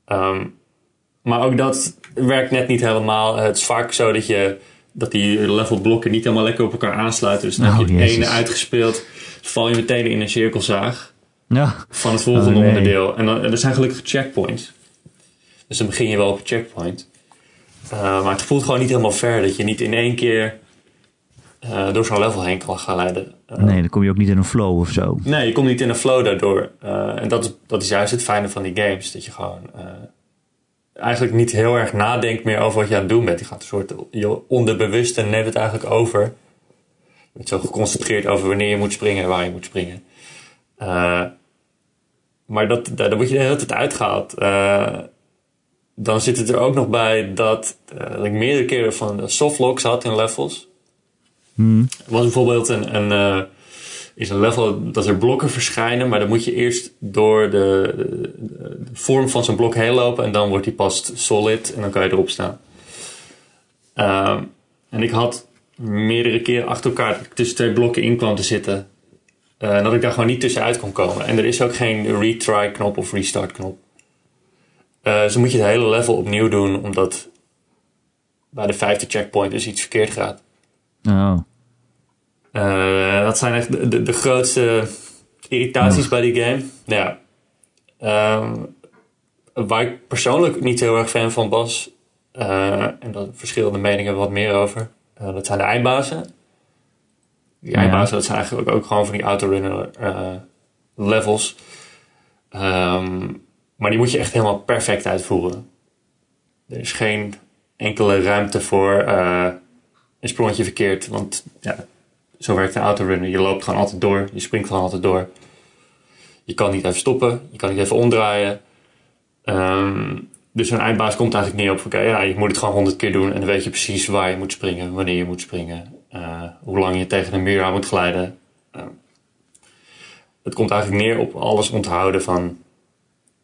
Ehm, maar ook dat werkt net niet helemaal. Het is vaak zo dat je dat die levelblokken niet helemaal lekker op elkaar aansluiten. Dus dan Oh, heb je het ene uitgespeeld, val je meteen in een cirkelzaag Ja. van het volgende Oh, nee. onderdeel. En dan, er zijn gelukkig checkpoints. Dus dan begin je wel op een checkpoint. Uh, maar het voelt gewoon niet helemaal fair dat je niet in één keer uh, door zo'n level heen kan gaan leiden. Uh, Nee, dan kom je ook niet in een flow of zo. nee, je komt niet in een flow daardoor. En dat is, dat is juist het fijne van die games. Dat je gewoon eigenlijk niet heel erg nadenkt meer over wat je aan het doen bent. Je gaat een soort je onderbewuste neemt het eigenlijk over. Je bent zo geconcentreerd over wanneer je moet springen en waar je moet springen. Uh, maar dat, daar word je de hele tijd uitgehaald. Uh, dan zit het er ook nog bij dat, uh, dat ik meerdere keren van softlocks had in levels. Hmm. Er was bijvoorbeeld een, een, is een level dat er blokken verschijnen, maar dan moet je eerst door de, vorm van zo'n blok heen lopen en dan wordt die pas solid en dan kan je erop staan. Uh, en ik had meerdere keren achter elkaar tussen twee blokken in kwam te zitten. Uh, en dat ik daar gewoon niet tussenuit kon komen. En er is ook geen retry knop of restart knop. Uh, dus moet je het hele level opnieuw doen, omdat bij de vijfde checkpoint dus iets verkeerd gaat. Oh. Uh, dat zijn echt de, de, de grootste irritaties bij die game. Ja. Um, waar ik persoonlijk niet heel erg fan van was, uh, en dat verschillende meningen wat meer over, uh, dat zijn de eindbazen. Die ja. eindbazen, dat zijn eigenlijk ook gewoon van die autorunner levels. Um, maar die moet je echt helemaal perfect uitvoeren. Er is geen enkele ruimte voor een sprongetje verkeerd, want ja, zo werkt een autorunner. Je loopt gewoon altijd door. Je springt gewoon altijd door. Je kan niet even stoppen, je kan niet even omdraaien. Ehm, dus een eindbaas komt eigenlijk niet op oké, ja, je moet het gewoon honderd keer doen en dan weet je precies waar je moet springen, wanneer je moet springen, uh, hoe lang je tegen een muur aan moet glijden. Uh, het komt eigenlijk neer op alles onthouden van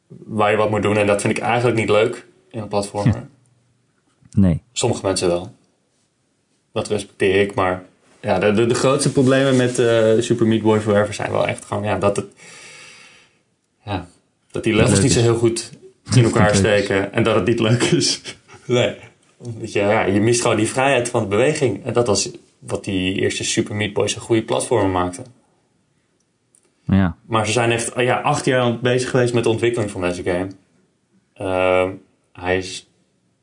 waar je wat moet doen en dat vind ik eigenlijk niet leuk in een platformer. Nee. Sommige mensen wel. Dat respecteer ik, maar ja, de, de, de grootste problemen met uh, Super Meat Boy Forever zijn wel echt gewoon ja, dat het ja, dat die levels niet zo heel goed in elkaar steken en dat het niet leuk is. nee. Dat je, ja, je mist gewoon die vrijheid van de beweging. En dat was wat die eerste Super Meat Boy een goede platformen maakte. Ja. Maar ze zijn echt ja, acht jaar bezig geweest met de ontwikkeling van deze game. Uh, hij is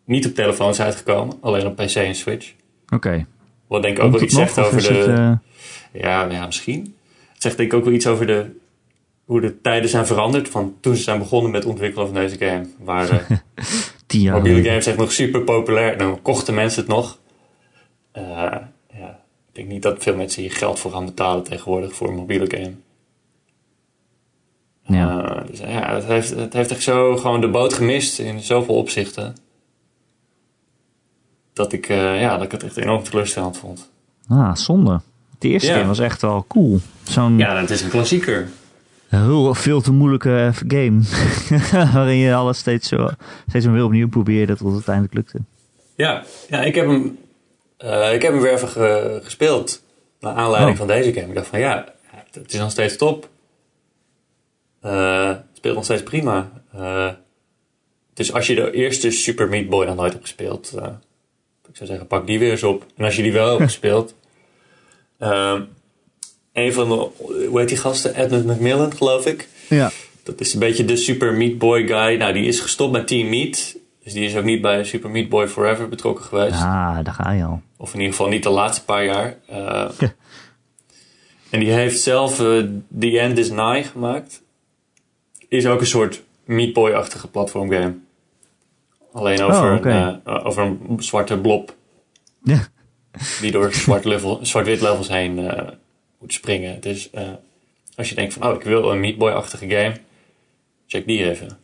niet op telefoons uitgekomen, alleen op PC en Switch. Oké. Okay. Wat denk ik ook wel iets zegt over de. Het, uh... ja, ja, misschien. Het zegt denk ik ook wel iets over de, hoe de tijden zijn veranderd. Van toen ze zijn begonnen met ontwikkelen van deze game. Waren mobiele games echt nog super populair. Dan kochten mensen het nog. Uh, ja, ik denk niet dat veel mensen hier geld voor gaan betalen tegenwoordig voor een mobiele game. Ja. Uh, dus ja, het heeft, het heeft echt zo gewoon de boot gemist in zoveel opzichten. Dat ik, uh, ja, dat ik het echt enorm teleurstellend vond. Ah, zonde. De eerste ja. game was echt wel cool. Zo'n ja, het is een klassieker. Heel veel te moeilijke game. waarin je alles steeds, zo, steeds weer opnieuw probeerde tot het uiteindelijk lukte. Ja, ja ik, heb hem, uh, ik heb hem weer even ge, gespeeld. Naar aanleiding oh. van deze game. Ik dacht van ja, het is nog steeds top. Uh, het speelt nog steeds prima. Uh, dus als je de eerste Super Meat Boy nog nooit hebt gespeeld, ik zou zeggen, pak die weer eens op. En als je die wel hebt gespeeld, een van de, hoe heet die gasten? Edmund McMillan, geloof ik. Ja. Dat is een beetje de Super Meat Boy guy. Nou, die is gestopt met Team Meat. Dus die is ook niet bij Super Meat Boy Forever betrokken geweest. Ah, daar ga je al. Of in ieder geval niet de laatste paar jaar. Uh, en die heeft zelf uh, The End is Nigh gemaakt. Is ook een soort Meat Boy-achtige platformgame. Alleen over, oh, okay. een, uh, over een zwarte blob. Ja. Die door zwart-wit level, zwart levels heen moet springen. Dus als je denkt van, oh, ik wil een Meat Boy-achtige game, check die even.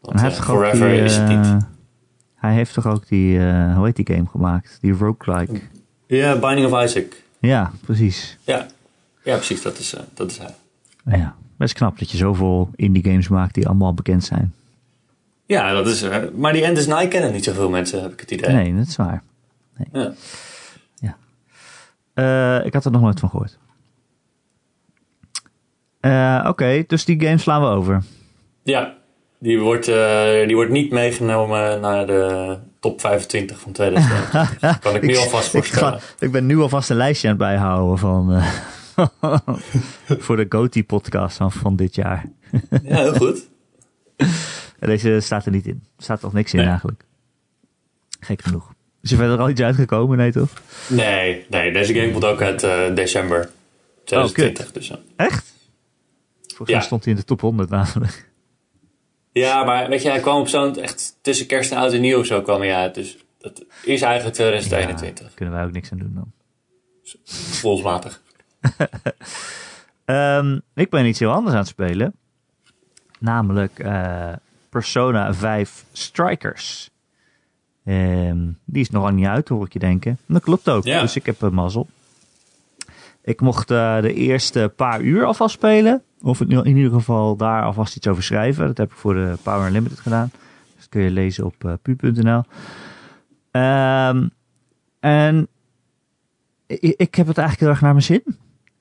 Want hij uh, Forever die, is het niet. Hij heeft toch ook die, hoe heet die game gemaakt? Die roguelike. Ja, Binding of Isaac. Ja, precies. Ja, ja precies, dat is, dat is hij. Ja, best knap dat je zoveel indie games maakt die allemaal bekend zijn. Ja, dat is, maar die End is Night kennen niet zoveel mensen, heb ik het idee. Nee, dat is waar. Nee. Ja. Uh, ik had er nog nooit van gehoord. Uh, Oké, okay, dus die game slaan we over. Ja, die wordt, uh, die wordt niet meegenomen naar de top 25 van 2020. kan ik nu alvast voorstellen. Ik, ik, ben nu alvast een lijstje aan het bijhouden van, voor de GOTY podcast van, van dit jaar. ja, heel goed. Deze staat er niet in. Er staat toch niks in nee. eigenlijk. Gek genoeg. Is er verder al iets uitgekomen? Nee, toch? Nee, nee deze game komt ook uit uh, december 2020. Oh, dus, ja. Echt? Volgens mij stond hij in de top 100 namelijk. Ja, maar weet je, hij kwam op zo'n echt tussen kerst en oud en nieuw zo kwam hij uit. Dus dat is eigenlijk 2021. Ja, kunnen wij ook niks aan doen dan. Volsmatig. um, ik ben iets heel anders aan het spelen. Namelijk uh, Persona 5 Strikers. Um, die is nog lang niet uit, hoor ik je denken. En dat klopt ook, ja. dus ik heb een mazzel. Ik mocht uh, de eerste paar uur alvast spelen. Of in ieder geval daar alvast iets over schrijven. Dat heb ik voor de Power Unlimited gedaan. Dus dat kun je lezen op uh, pu.nl. Um, en ik, ik, heb het eigenlijk heel erg naar mijn zin.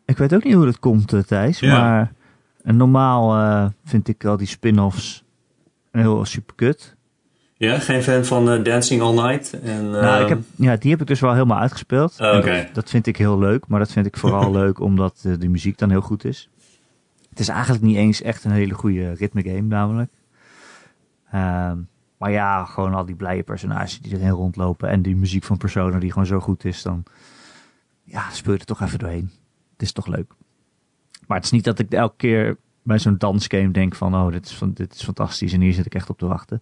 Ik weet ook niet hoe dat komt, uh, Thijs. Ja. Maar normaal vind ik al die spin-offs heel super kut. Ja, geen fan van uh, Dancing All Night? En, nou, ik heb, ja, die heb ik dus wel helemaal uitgespeeld. Oh, okay. dat, dat, vind ik heel leuk, maar dat vind ik vooral leuk omdat uh, de muziek dan heel goed is. Het is eigenlijk niet eens echt een hele goede ritme game namelijk. Um, maar ja, gewoon al die blije personages die erin rondlopen en die muziek van Persona die gewoon zo goed is, dan ja, speel je er toch even doorheen. Het is toch leuk. Maar het is niet dat ik elke keer bij zo'n dansgame denk van, oh, dit is, van, dit is fantastisch en hier zit ik echt op te wachten.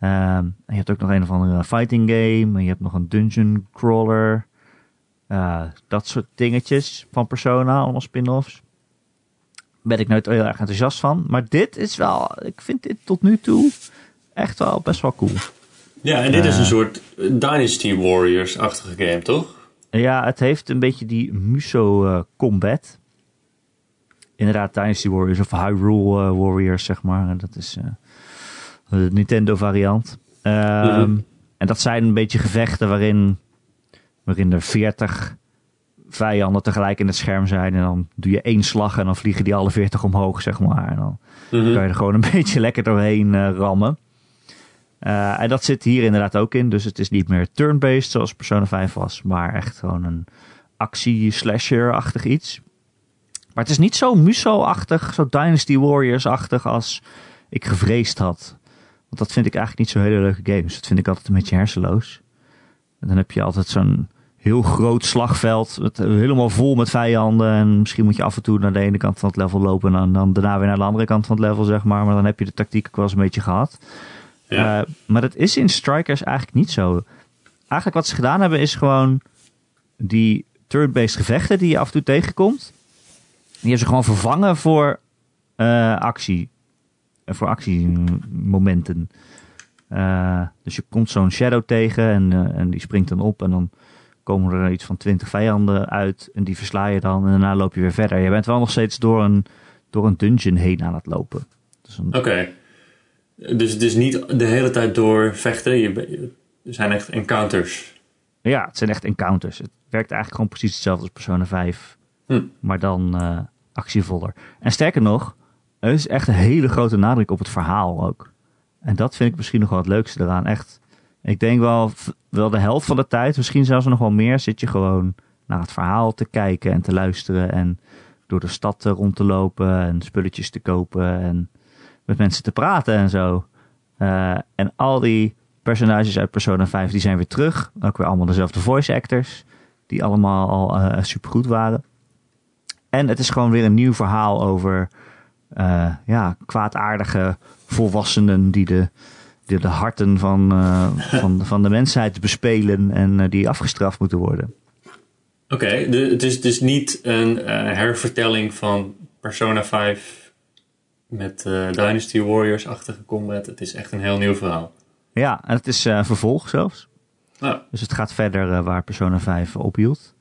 Um, en je hebt ook nog een of andere fighting game. En je hebt nog een dungeon crawler. Uh, dat soort dingetjes van Persona, allemaal spin-offs. ben ik nooit heel erg enthousiast van. Maar dit is wel, ik vind dit tot nu toe echt wel best wel cool. Ja, en dit is een soort Dynasty Warriors-achtige game, toch? Ja, het heeft een beetje die Muso uh, combat. Inderdaad, Dynasty Warriors of Hyrule uh, Warriors, zeg maar. En dat is uh, de Nintendo variant. Um, mm-hmm. En dat zijn een beetje gevechten waarin, waarin er 40 vijanden tegelijk in het scherm zijn. En dan doe je één slag en dan vliegen die alle 40 omhoog, zeg maar. En dan mm-hmm. kan je er gewoon een beetje lekker doorheen rammen. Uh, en dat zit hier inderdaad ook in. Dus het is niet meer turn-based zoals Persona 5 was, maar echt gewoon een actie-slasher-achtig iets. Maar het is niet zo Muso-achtig, zo Dynasty Warriors-achtig als ik gevreesd had. Want dat vind ik eigenlijk niet zo hele leuke games. Dat vind ik altijd een beetje hersenloos. En dan heb je altijd zo'n heel groot slagveld. Het, helemaal vol met vijanden. En misschien moet je af en toe naar de ene kant van het level lopen. En dan daarna weer naar de andere kant van het level, zeg maar. Maar dan heb je de tactiek ook wel eens een beetje gehad. Ja. Uh, maar dat is in Strikers eigenlijk niet zo. Eigenlijk wat ze gedaan hebben is gewoon die turn-based gevechten die je af en toe tegenkomt. Die hebben ze gewoon vervangen voor uh, actie. Uh, voor actiemomenten. dus je komt zo'n shadow tegen en, en die springt dan op en dan komen er iets van twintig vijanden uit en die versla je dan en daarna loop je weer verder. Je bent wel nog steeds door een, door een dungeon heen aan het lopen. Dus Oké. Dus het is niet de hele tijd door vechten. Je, er zijn echt encounters. Ja, het zijn echt encounters. Het werkt eigenlijk gewoon precies hetzelfde als Persona 5. Hm. Maar dan uh, actievoller. En sterker nog, er is echt een hele grote nadruk op het verhaal ook. En dat vind ik misschien nog wel het leukste eraan. Echt, ik denk wel, wel de helft van de tijd, misschien zelfs nog wel meer, zit je gewoon naar het verhaal te kijken en te luisteren. En door de stad rond te lopen en spulletjes te kopen. En met mensen te praten en zo. Uh, en al die personages uit Persona 5 die zijn weer terug. Ook weer allemaal dezelfde voice actors. Die allemaal al uh, eh, super goed waren. En het is gewoon weer een nieuw verhaal over uh, ja, kwaadaardige volwassenen die de, die de harten van, van, van de mensheid bespelen en die afgestraft moeten worden. Oké, okay, het is dus niet een hervertelling van Persona 5 met Dynasty Warriors-achtige combat. Het is echt een heel nieuw verhaal. Ja, en het is vervolg zelfs. Oh. Dus het gaat verder waar Persona 5 ophield.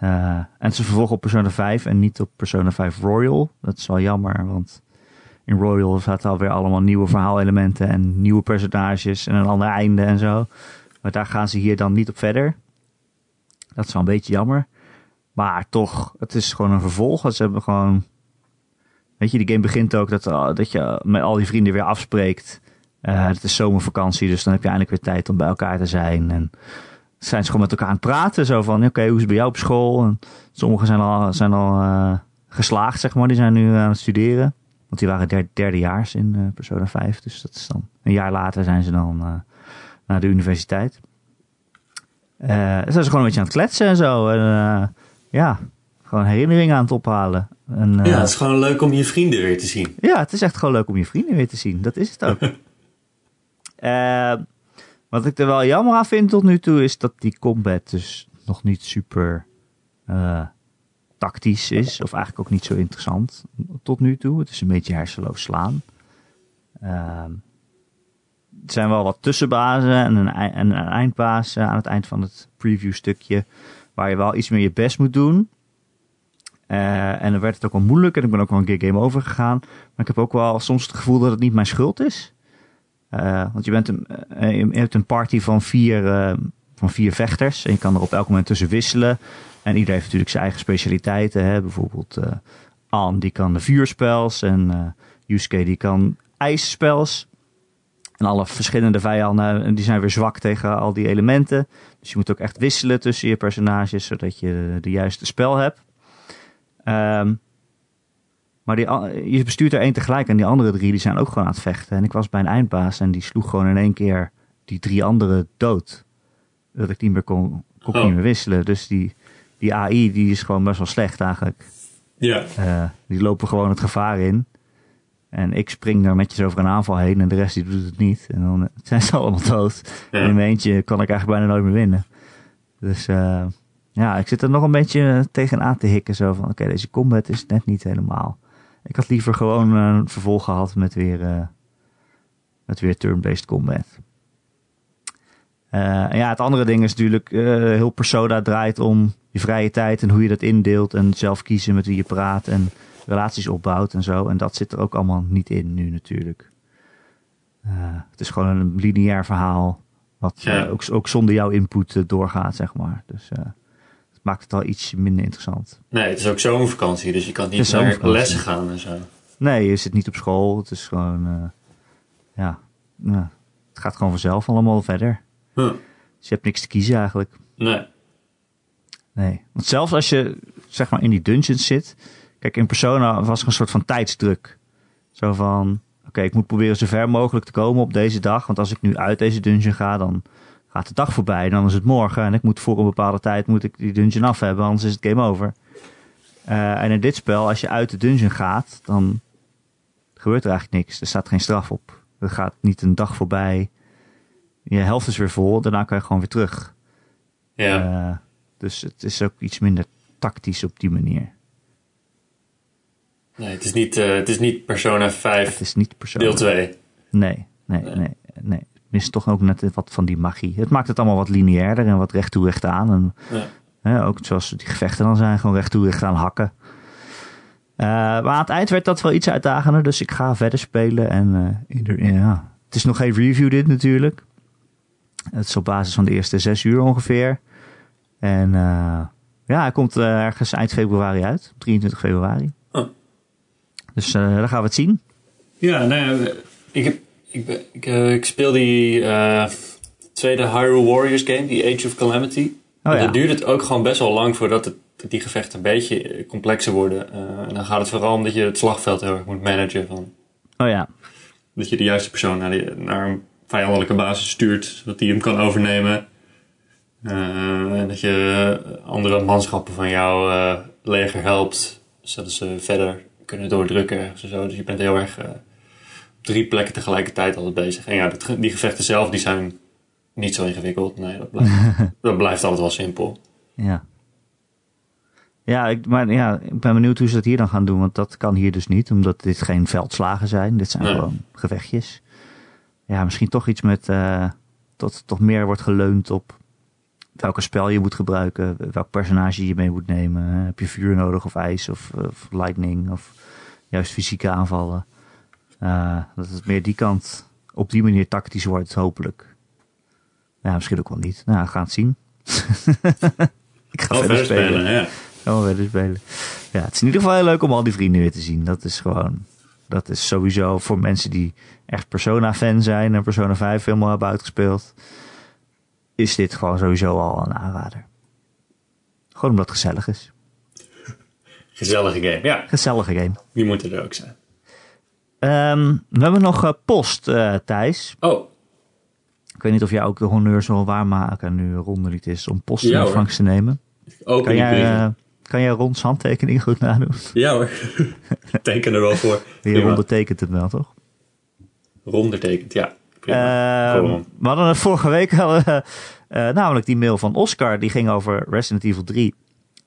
En het is een vervolg op Persona 5 en niet op Persona 5 Royal. Dat is wel jammer, want in Royal zaten alweer allemaal nieuwe verhaalelementen en nieuwe personages en een ander einde en zo. Maar daar gaan ze hier dan niet op verder. Dat is wel een beetje jammer. Maar toch, het is gewoon een vervolg. Ze hebben gewoon Weet je, die game begint ook dat, uh, dat je met al die vrienden weer afspreekt. Uh, het is zomervakantie, dus dan heb je eindelijk weer tijd om bij elkaar te zijn. En zijn ze gewoon met elkaar aan het praten. Zo van, oké, hoe is het bij jou op school? En sommigen zijn al, zijn al uh, geslaagd, zeg maar. Die zijn nu aan het studeren. Want die waren der, derdejaars in uh, Persona 5. Dus dat is dan een jaar later zijn ze dan uh, naar de universiteit. Zijn ze gewoon een beetje aan het kletsen en zo. En, ja, gewoon herinneringen aan het ophalen. En, ja, het is gewoon leuk om je vrienden weer te zien. Ja, het is echt gewoon leuk om je vrienden weer te zien. Dat is het ook. wat ik er wel jammer aan vind tot nu toe is dat die combat dus nog niet super uh, tactisch is. Of eigenlijk ook niet zo interessant tot nu toe. Het is een beetje hersenloos slaan. Uh, er zijn wel wat tussenbazen en een, en een eindbaas aan het eind van het preview stukje. Waar je wel iets meer je best moet doen. Uh, en dan werd het ook wel moeilijk en ik ben ook wel een keer game over gegaan. Maar ik heb ook wel soms het gevoel dat het niet mijn schuld is. Uh, want je, bent een, uh, je hebt een party van vier, van vier vechters en je kan er op elk moment tussen wisselen. En iedereen heeft natuurlijk zijn eigen specialiteiten. Hè? Bijvoorbeeld Anne die kan de vuurspels en Yusuke die kan ijsspels. En alle verschillende vijanden die zijn weer zwak tegen al die elementen. Dus je moet ook echt wisselen tussen je personages zodat je de juiste spel hebt. Um, maar die, je bestuurt er één tegelijk en die andere drie die zijn ook gewoon aan het vechten. En ik was bij een eindbaas en die sloeg gewoon in één keer die drie anderen dood. Dat ik niet meer kon, kon oh. niet meer wisselen. Dus die, die AI die is gewoon best wel slecht eigenlijk. Ja. Uh, die lopen gewoon het gevaar in. En ik spring daar netjes over een aanval heen en de rest die doet het niet. En dan zijn ze allemaal dood. En in mijn eentje kan ik eigenlijk bijna nooit meer winnen. Dus uh, ja, ik zit er nog een beetje tegenaan te hikken. Zo van, oké, deze combat is net niet helemaal Ik had liever gewoon een vervolg gehad met weer, uh, met weer turn-based combat. En ja, het andere ding is natuurlijk, heel Persona draait om je vrije tijd en hoe je dat indeelt. En zelf kiezen met wie je praat en relaties opbouwt en zo. En dat zit er ook allemaal niet in nu natuurlijk. het is gewoon een lineair verhaal. Wat ook, ook, zonder jouw input doorgaat, zeg maar. Dus maakt het al iets minder interessant. Nee, het is ook zomervakantie, dus je kan niet naar lessen gaan en zo. Nee, je zit niet op school. Het is gewoon, ja, het gaat gewoon vanzelf allemaal verder. Dus je hebt niks te kiezen eigenlijk. Nee. Nee. Want zelfs als je zeg maar in die dungeons zit. Kijk, in Persona was er een soort van tijdsdruk. Zo van, oké, ik moet proberen zo ver mogelijk te komen op deze dag. Want als ik nu uit deze dungeon ga, dan gaat de dag voorbij. Dan is het morgen en ik moet voor een bepaalde tijd moet ik die dungeon af hebben. Anders is het game over. Uh, en in dit spel, als je uit de dungeon gaat, dan gebeurt er eigenlijk niks. Er staat geen straf op. Er gaat niet een dag voorbij je helft is weer vol, daarna kan je gewoon weer terug. Ja. Uh, dus het is ook iets minder tactisch op die manier. Nee, het is niet, uh, het is niet Persona 5 het is niet Persona. deel 2. Nee, nee, nee, nee. nee. Mist toch ook net wat van die magie. Het maakt het allemaal wat lineairder en wat recht toe recht aan. En, ja. hè, ook zoals die gevechten dan zijn, gewoon recht toe recht aan hakken. Uh, maar aan het eind werd dat wel iets uitdagender, dus ik ga verder spelen. En ieder, ja. het is nog geen review dit natuurlijk. Het is op basis van de eerste zes uur ongeveer. En uh, ja, hij komt ergens eind februari uit. 23 februari. Oh. Dus dan gaan we het zien. Ja, nou ja, ik, heb, ik, ik, ik speel die tweede Hyrule Warriors game, die Age of Calamity. Oh, ja. Dan duurt het ook gewoon best wel lang voordat het, die gevechten een beetje complexer worden. en dan gaat het vooral om dat je het slagveld heel erg moet managen. Van, oh ja. Dat je de juiste persoon naar, die, naar een vijandelijke basis stuurt, zodat hij hem kan overnemen. En dat je andere manschappen van jouw leger helpt, zodat ze verder kunnen doordrukken zo. Dus je bent heel erg drie plekken tegelijkertijd altijd bezig. En ja, dat, die gevechten zelf die zijn niet zo ingewikkeld. Nee, dat blijft, dat blijft altijd wel simpel. Ja. Ja, ik, maar ja, ik ben benieuwd hoe ze dat hier dan gaan doen, want dat kan hier dus niet, omdat dit geen veldslagen zijn. Dit zijn Nee. gewoon gevechtjes. Ja, misschien toch iets met uh, dat toch meer wordt geleund op welke spel je moet gebruiken, welk personage je mee moet nemen. Heb je vuur nodig of ijs of, of lightning of juist fysieke aanvallen. Uh, dat het meer die kant op die manier tactisch wordt, hopelijk. Ja, misschien ook wel niet. Nou, we gaan het zien. ik ga Oh, verder spelen. spelen, ja. We verder spelen. Ja, het is in ieder geval heel leuk om al die vrienden weer te zien. Dat is gewoon, dat is sowieso voor mensen die echt Persona-fan zijn en Persona 5 helemaal hebben uitgespeeld, is dit gewoon sowieso al een aanrader. Gewoon omdat het gezellig is. Gezellige game, ja. Gezellige game. Die moeten er ook zijn. Ehm, we hebben nog eh, post, eh, Thijs. Oh, Ik weet niet of jij ook de honneur zal waarmaken nu Ronde niet is om post in Ja, ontvangst te nemen. open Kan jij, eh, kan jij Rons handtekening goed nadoen? Ja hoor. Teken er wel voor. Je ondertekent het wel, toch? Rondertekend, ja. Gewoon. we hadden het vorige week al, eh, namelijk die mail van Oscar. Die ging over Resident Evil 3.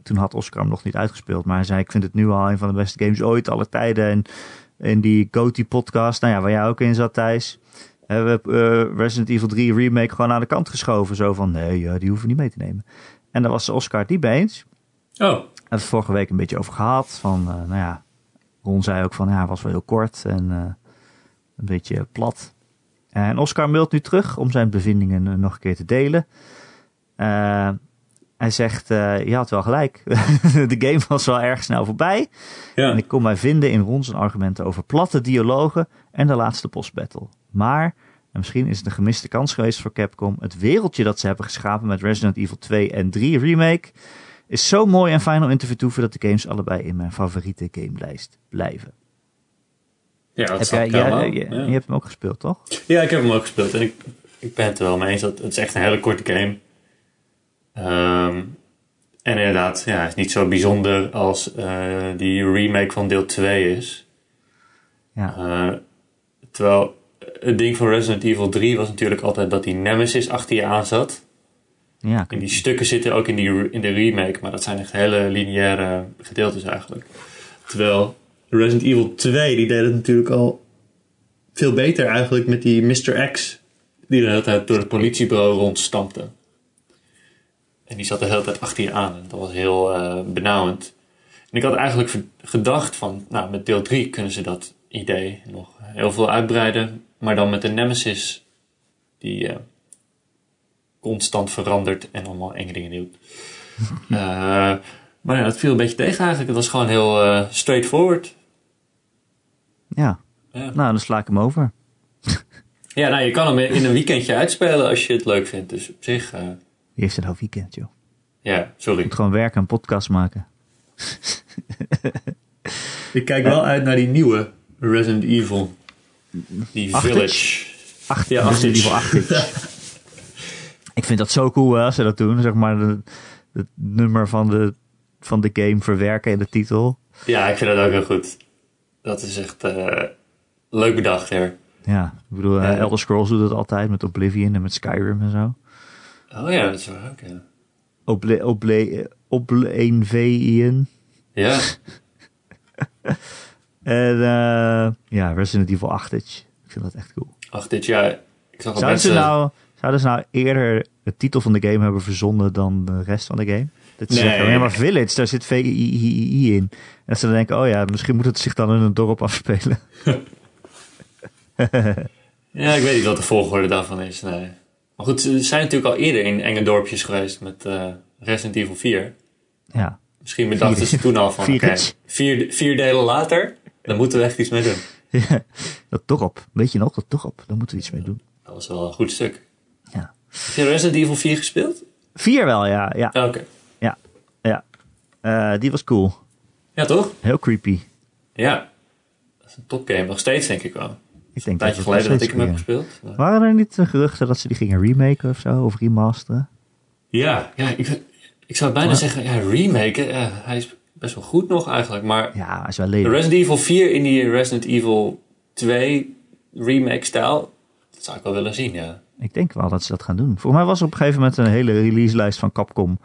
Toen had Oscar hem nog niet uitgespeeld. Maar hij zei, ik vind het nu al een van de beste games ooit, alle tijden. En in die GOTY podcast, nou ja, waar jij ook in zat, Thijs. Hebben we eh, Resident Evil 3 remake gewoon aan de kant geschoven. Zo van, nee, eh, die hoeven we niet mee te nemen. En daar was Oscar het niet mee eens. Oh, het vorige week een beetje over gehad. Van, eh, nou ja, Ron zei ook van, ja, was wel heel kort en een beetje plat. En Oscar mailt nu terug om zijn bevindingen nog een keer te delen. Eh, hij zegt, eh, je had wel gelijk. De game was wel erg snel voorbij. ja. En ik kon mij vinden in Ron zijn argumenten over platte dialogen en de laatste postbattle. Maar, en misschien is het een gemiste kans geweest voor Capcom, het wereldje dat ze hebben geschapen met Resident Evil 2 en 3 Remake is zo mooi en fijn om in te vertoeven dat de games allebei in mijn favoriete gamelijst blijven. ja, dat Heb jij, je, ja. je hebt hem ook gespeeld, toch? Ja, ik heb hem ook gespeeld en ik, ik ben het er wel mee eens. Dat, het is echt een hele korte game. Ehm, en inderdaad, ja, is niet zo bijzonder als eh, die remake van deel 2 is. Ja, Eh, terwijl het ding van Resident Evil 3 was natuurlijk altijd dat die Nemesis achter je aan zat. ja, En die stukken zitten ook in, die, in de remake, maar dat zijn echt hele lineaire gedeeltes eigenlijk. Terwijl Resident Evil 2, die deed het natuurlijk al veel beter eigenlijk met die Mr. X. Die de hele tijd door het politiebureau rondstampte. En die zat de hele tijd achter je aan. En dat was heel eh, benauwend. En ik had eigenlijk gedacht van, nou, met deel 3 kunnen ze dat idee nog heel veel uitbreiden. Maar dan met de Nemesis, die eh, constant verandert en allemaal enge dingen doet. Eh, maar ja, dat viel een beetje tegen eigenlijk. Het was gewoon heel eh, straightforward. Ja, Ja. nou dan sla ik hem over. Ja, nou, je kan hem in een weekendje uitspelen als je het leuk vindt. Dus op zich, Wie heeft het nou weekend, joh? ja, sorry. Moet gewoon werken en podcast maken. Ik kijk wel uit naar die nieuwe Resident Evil. Die? Village. Acht, Ja, geval acht inch. Ik vind dat zo cool hè, als ze dat doen. Zeg maar het nummer van de, van de game verwerken in de titel. Ja, ik vind dat ook heel goed. Dat is echt eh, leuk bedacht, hè. Ja, ik bedoel, eh. Elder Scrolls doet het altijd met Oblivion en met Skyrim en zo. Oh ja, dat waar ook, ja. Oble, Oble. Ja, En eh, ja, Resident Evil 8 inch. Ik vind dat echt cool. ach, dit jaar... Ik zag Zouden ze, mensen... nou, zouden ze nou eerder de titel van de game hebben verzonnen dan de rest van de game? Dat ze Nee. zeggen, ja maar Village, daar zit VII in. En ze denken, oh ja, misschien moet het zich dan in een dorp afspelen. Ja, ik weet niet wat de volgorde daarvan is, nee. Maar goed, ze zijn natuurlijk al eerder in enge dorpjes geweest met eh, Resident Evil 4. Ja, Misschien bedachten ze toen al van, oké, vier, vier delen later, dan moeten we echt iets mee doen. Ja, dat dorp. Weet je nog, dat dorp. Daar moeten we iets mee doen. Dat was wel een goed stuk. Ja. Heb je Resident Evil 4 gespeeld? Vier wel, ja. Ja, Ja, Oké. ja. ja. Eh, die was cool. Ja, toch? Heel creepy. Ja. Dat is een topgame. Nog steeds, denk ik wel. Ik denk het geleden dat ik hem heb gespeeld. Waren er niet eh, geruchten dat ze die gingen remaken of zo? Of remasteren? Ja, ja ik, ik zou bijna zeggen, ja, remake. Ja, hij is best wel goed nog eigenlijk. Maar Ja, hij is wel lelijk. Resident Evil 4 in die Resident Evil 2 remake-stijl, dat zou ik wel willen zien, ja. Ik denk wel dat ze dat gaan doen. Volgens mij was er op een gegeven moment een hele releaselijst van Capcom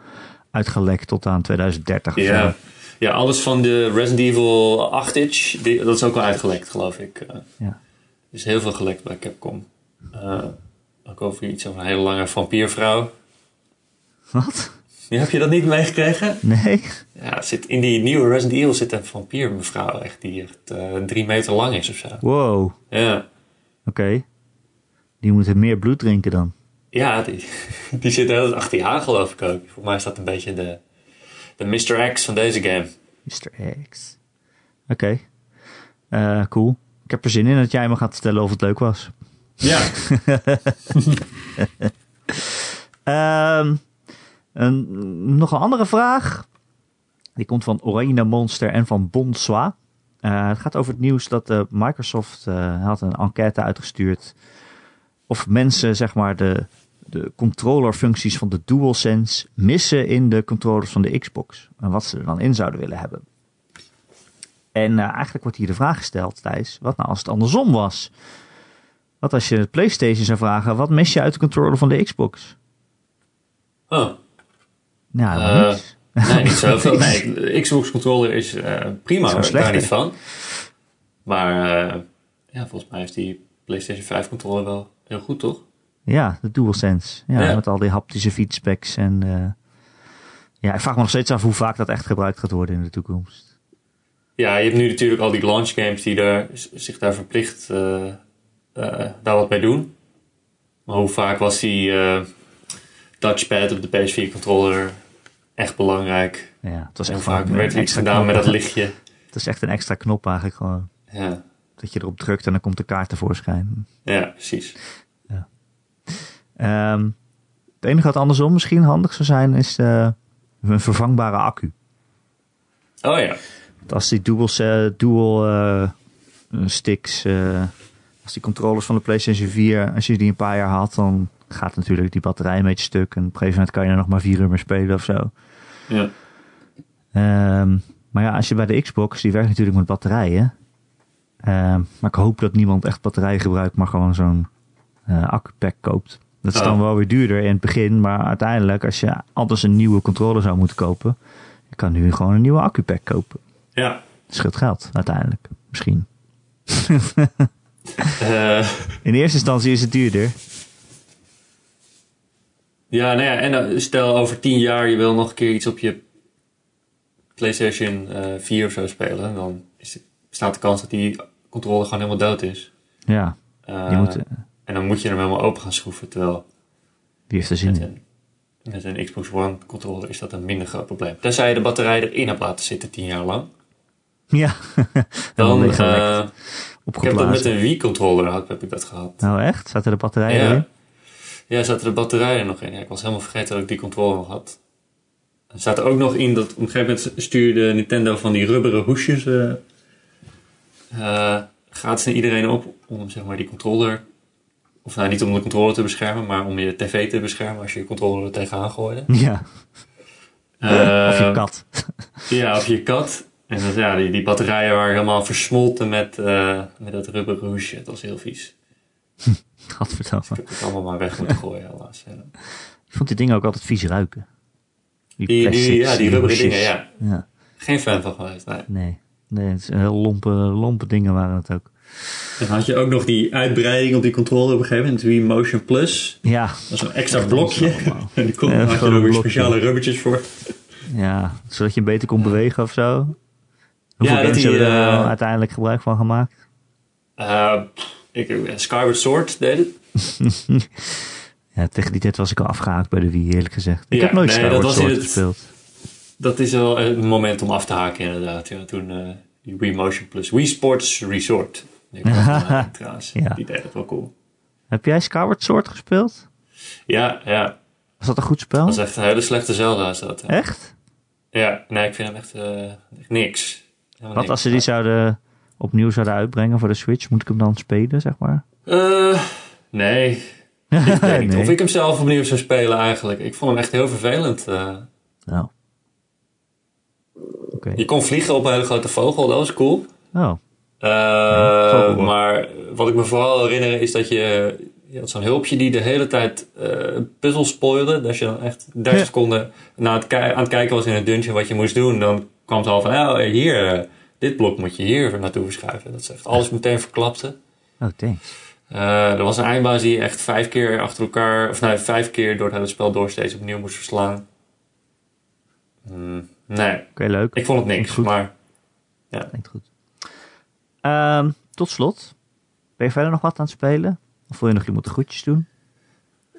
uitgelekt tot aan 2030 of Ja, ja alles van de Resident Evil 8-inch, die- dat is ook wel uitgelekt, geloof ik. Ja. Is heel veel gelekt bij Capcom. Eh, ook over iets over een hele lange vampiervrouw. Wat? Ja, heb je dat niet meegekregen? Nee? Ja, zit, in die nieuwe Resident Evil zit een vampiermevrouw echt, die echt eh, drie meter lang is of zo. Wow, oké. Ja, Die moeten meer bloed drinken dan. ja die, die zit tijd achter je aan geloof ik ook. Voor mij is dat een beetje de, de Mr. X van deze game. Mr. X. Oké. Eh, cool. Ik heb er zin in dat jij me gaat vertellen of het leuk was. Ja, Ehm, een, nog een andere vraag. Die komt van Oranje Monster en van Bonsoir. Eh, het gaat over het nieuws dat eh, Microsoft eh, had een enquête uitgestuurd. Of mensen zeg maar de, de controllerfuncties van de DualSense missen in de controllers van de Xbox. En wat ze er dan in zouden willen hebben. En eh, eigenlijk wordt hier de vraag gesteld, Thijs. Wat nou als het andersom was? Wat als je de PlayStation zou vragen, wat mis je uit de controller van de Xbox? oh, Nou, niks. nee, niet zoveel. Nee, de Xbox controller is eh, prima, hoor, slecht, daar niet van. Maar ja, volgens mij heeft die PlayStation 5 controller wel heel goed, toch? Ja, de DualSense. Ja, Ja. met al die haptische feedbacks. En ja, ik vraag me nog steeds af hoe vaak dat echt gebruikt gaat worden in de toekomst. Ja, je hebt nu natuurlijk al die launch games die daar, zich daar verplicht eh, eh, daar wat mee doen. Maar hoe vaak was die eh, touchpad op de PS4 controller echt belangrijk? Ja, het was Hoe echt vaak werd er iets gedaan met dat lichtje? Het is echt een extra knop eigenlijk gewoon. Ja, Dat je erop drukt en dan komt de kaart tevoorschijn. ja precies. Ehm, het enige wat andersom misschien handig zou zijn is een vervangbare accu. Oh ja, als die dual, dual eh, sticks, eh, als die controllers van de PlayStation 4, als je die een paar jaar had, dan gaat natuurlijk die batterij een beetje stuk. En op een gegeven moment kan je er nog maar vier uur mee spelen of zo. ja. Ehm, maar ja, als je bij de Xbox, die werkt natuurlijk met batterijen. Ehm, maar ik hoop dat niemand echt batterijen gebruikt, maar gewoon zo'n eh accupack koopt. Dat is Oh. dan wel weer duurder in het begin, maar uiteindelijk als je anders een nieuwe controller zou moeten kopen, je kan nu gewoon een nieuwe accupack kopen. Ja. Scheelt geld uiteindelijk, misschien. Eh, In eerste instantie is het duurder. ja, nou ja, en dan stel over tien jaar je wil nog een keer iets op je PlayStation eh 4 of zo spelen. Dan is het, bestaat de kans dat die controller gewoon helemaal dood is. Ja, Eh, moet, eh, En dan moet je hem helemaal open gaan schroeven. Terwijl wie heeft er zin met in? een, met een Xbox One controller is dat een minder groot probleem. Tenzij je de batterij erin hebt laten zitten tien jaar lang. Ja, Dan, eh, ik heb dat met een Wii controller gehad, heb ik dat gehad. Nou echt? Zaten de batterijen Ja. erin? Ja, zaten de batterijen nog in. Ja, ik was helemaal vergeten dat ik die controller nog had. Er staat er ook nog in dat op een gegeven moment stuurde Nintendo van die rubberen hoesjes eh, eh, gratis naar iedereen op om zeg maar die controller, of nou niet om de controller te beschermen, maar om je tv te beschermen als je je controller er tegenaan gooide. Ja, of je kat. Ja, of je kat. En dat, ja, die, die batterijen waren helemaal versmolten met, eh, met dat rubberen hoesje. Dat was heel vies. Gadverdamme. Ik heb het allemaal maar weg moeten gooien helaas. Ja. Ik vond die dingen ook altijd vies ruiken. Die, die, plastics, ja, die rubberen hoesjes. dingen, ja. Ja, Geen fan van geweest, nee. nee. Nee, het is heel lompe, lompe dingen waren het ook. Dan had je ook nog die uitbreiding op die controller op een gegeven moment, Wii Motion Plus. Ja, Dat is een extra blokje. En die kon, Ja, had je er een weer speciale rubbertjes voor. ja, zodat je beter kon bewegen of zo. Hoeveel dat games die, hebben er eh, nou uiteindelijk gebruik van gemaakt? Eh, ik, Skyward Sword deed het. Ja, tegen die tijd was ik al afgehaakt bij de Wii, eerlijk gezegd. Ik Ja, heb nooit nee, Skyward dat was Sword het- gespeeld. Dat is wel een moment om af te haken inderdaad. Ja, toen eh, die Wii Motion Plus. Wii Sports Resort. Eraan, trouwens. Ja. die deed het wel cool. Heb jij Skyward Sword gespeeld? Ja, ja. Was dat een goed spel? Dat is echt een hele slechte Zelda is dat. hè. Echt? Ja, nee, ik vind hem echt, eh, echt niks. Helemaal Wat als ze die zouden opnieuw zouden uitbrengen voor de Switch? Moet ik hem dan spelen, zeg maar? Eh, nee. Ik weet niet Nee. of ik hem zelf opnieuw zou spelen eigenlijk. Ik vond hem echt heel vervelend. eh. Oké. je kon vliegen op een hele grote vogel, dat was cool. Oh. Eh, maar wat ik me vooral herinner is dat je, je had zo'n hulpje die de hele tijd eh puzzels spoilde. Dat je dan echt 30 Ja. seconden na het aan het kijken was in een dungeon wat je moest doen. Dan kwam het al van, oh, hier, eh, dit blok moet je hier naartoe verschuiven. Dat ze echt alles meteen verklapte. Oh, thanks. Eh, er was een eindbaas die je echt vijf keer achter elkaar, of nee, vijf keer door het hele spel door steeds opnieuw moest verslaan. Hmm, nee, Oké, leuk. ik vond het niks, Goed. maar Klinkt goed. Ehm, tot slot. Ben je verder nog wat aan het spelen? Of wil je nog iemand de groetjes doen?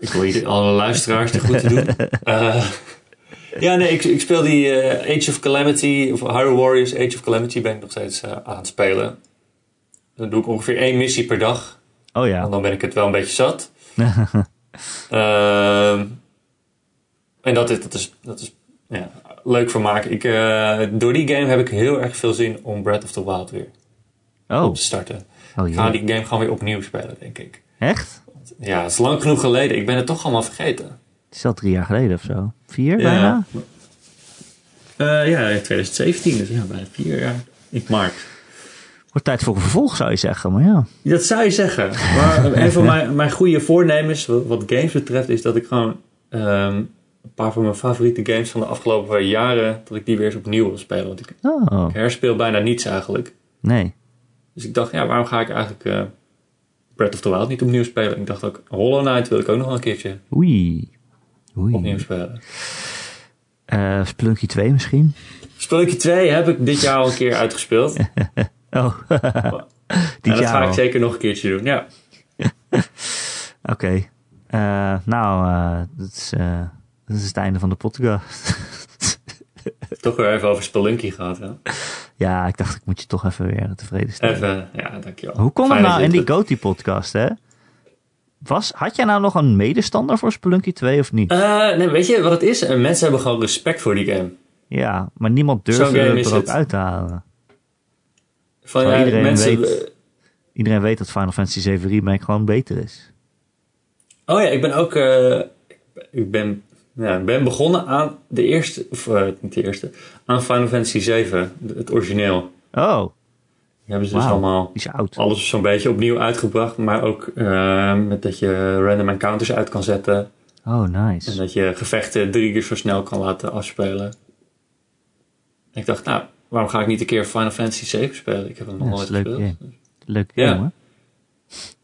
ik wil ieder- alle luisteraars de groeten doen. Eh, ja, nee, ik, ik speel die eh, Age of Calamity, of Hyrule Warriors Age of Calamity ben ik nog steeds eh, aan het spelen. Dan doe ik ongeveer één missie per dag. Oh En ja. dan ben ik het wel een beetje zat. Ehm, en dat is, dat is, dat is ja, leuk vermaak. Ik, door die game heb ik heel erg veel zin om Breath of the Wild weer Oh, op te starten. oh Ik ga die game gewoon weer opnieuw spelen, denk ik. Echt? Ja, het is lang genoeg geleden. Ik ben het toch allemaal vergeten. Het is al drie jaar geleden of zo. Vier bijna? Eh, ja, in 2017, dus ja, bijna vier jaar. In maart. Wordt tijd voor een vervolg zou je zeggen, maar ja. Dat zou je zeggen. Maar een van mijn, mijn goede voornemens, wat, wat games betreft, is dat ik gewoon ehm, een paar van mijn favoriete games van de afgelopen jaren, dat ik die weer eens opnieuw wil spelen. Want ik Oh, herspeel bijna niets eigenlijk. nee. Dus ik dacht, ja, waarom ga ik eigenlijk eh Breath of the Wild niet opnieuw spelen? Ik dacht ook, Hollow Knight wil ik ook nog een keertje Oei. opnieuw Oei. spelen. Eh Splunky 2 misschien? Spelletje 2 heb ik dit jaar al een keer uitgespeeld. Oh. en dat ga ik zeker nog een keertje doen, ja. Oké. Eh, nou, eh, dat, is, eh, dat is het einde van de podcast. Toch weer even over Spelunky gehad, ja. ja, ik dacht ik moet je toch even weer tevreden stellen. Even, ja, dankjewel. Hoe kon het nou in die het- GOTY-podcast, hè? Was, had jij nou nog een medestander voor Spelunky 2 of niet? Eh, nee, weet je wat het is? Eh, Mensen hebben gewoon respect voor die game. ja, maar niemand durfde is er ook uit te halen. Van, ja, iedereen mensen, weet- Iedereen weet dat Final Fantasy 7 Remake gewoon beter is. Oh ja, ik ben ook. eh, ik ben, ja, ik ben begonnen aan de eerste. Of eh, niet de eerste. Aan Final Fantasy 7, het origineel. Oh, Die hebben ze dus allemaal. Die is oud. Alles zo'n beetje opnieuw uitgebracht. Maar ook eh, met dat je random encounters uit kan zetten. Oh, En nice. dat je gevechten drie keer zo snel kan laten afspelen. En ik dacht, nou, waarom ga ik niet een keer Final Fantasy 7 spelen? Ik heb hem nog Ja, nooit leuk gespeeld. game. Leuk Ja. hoor.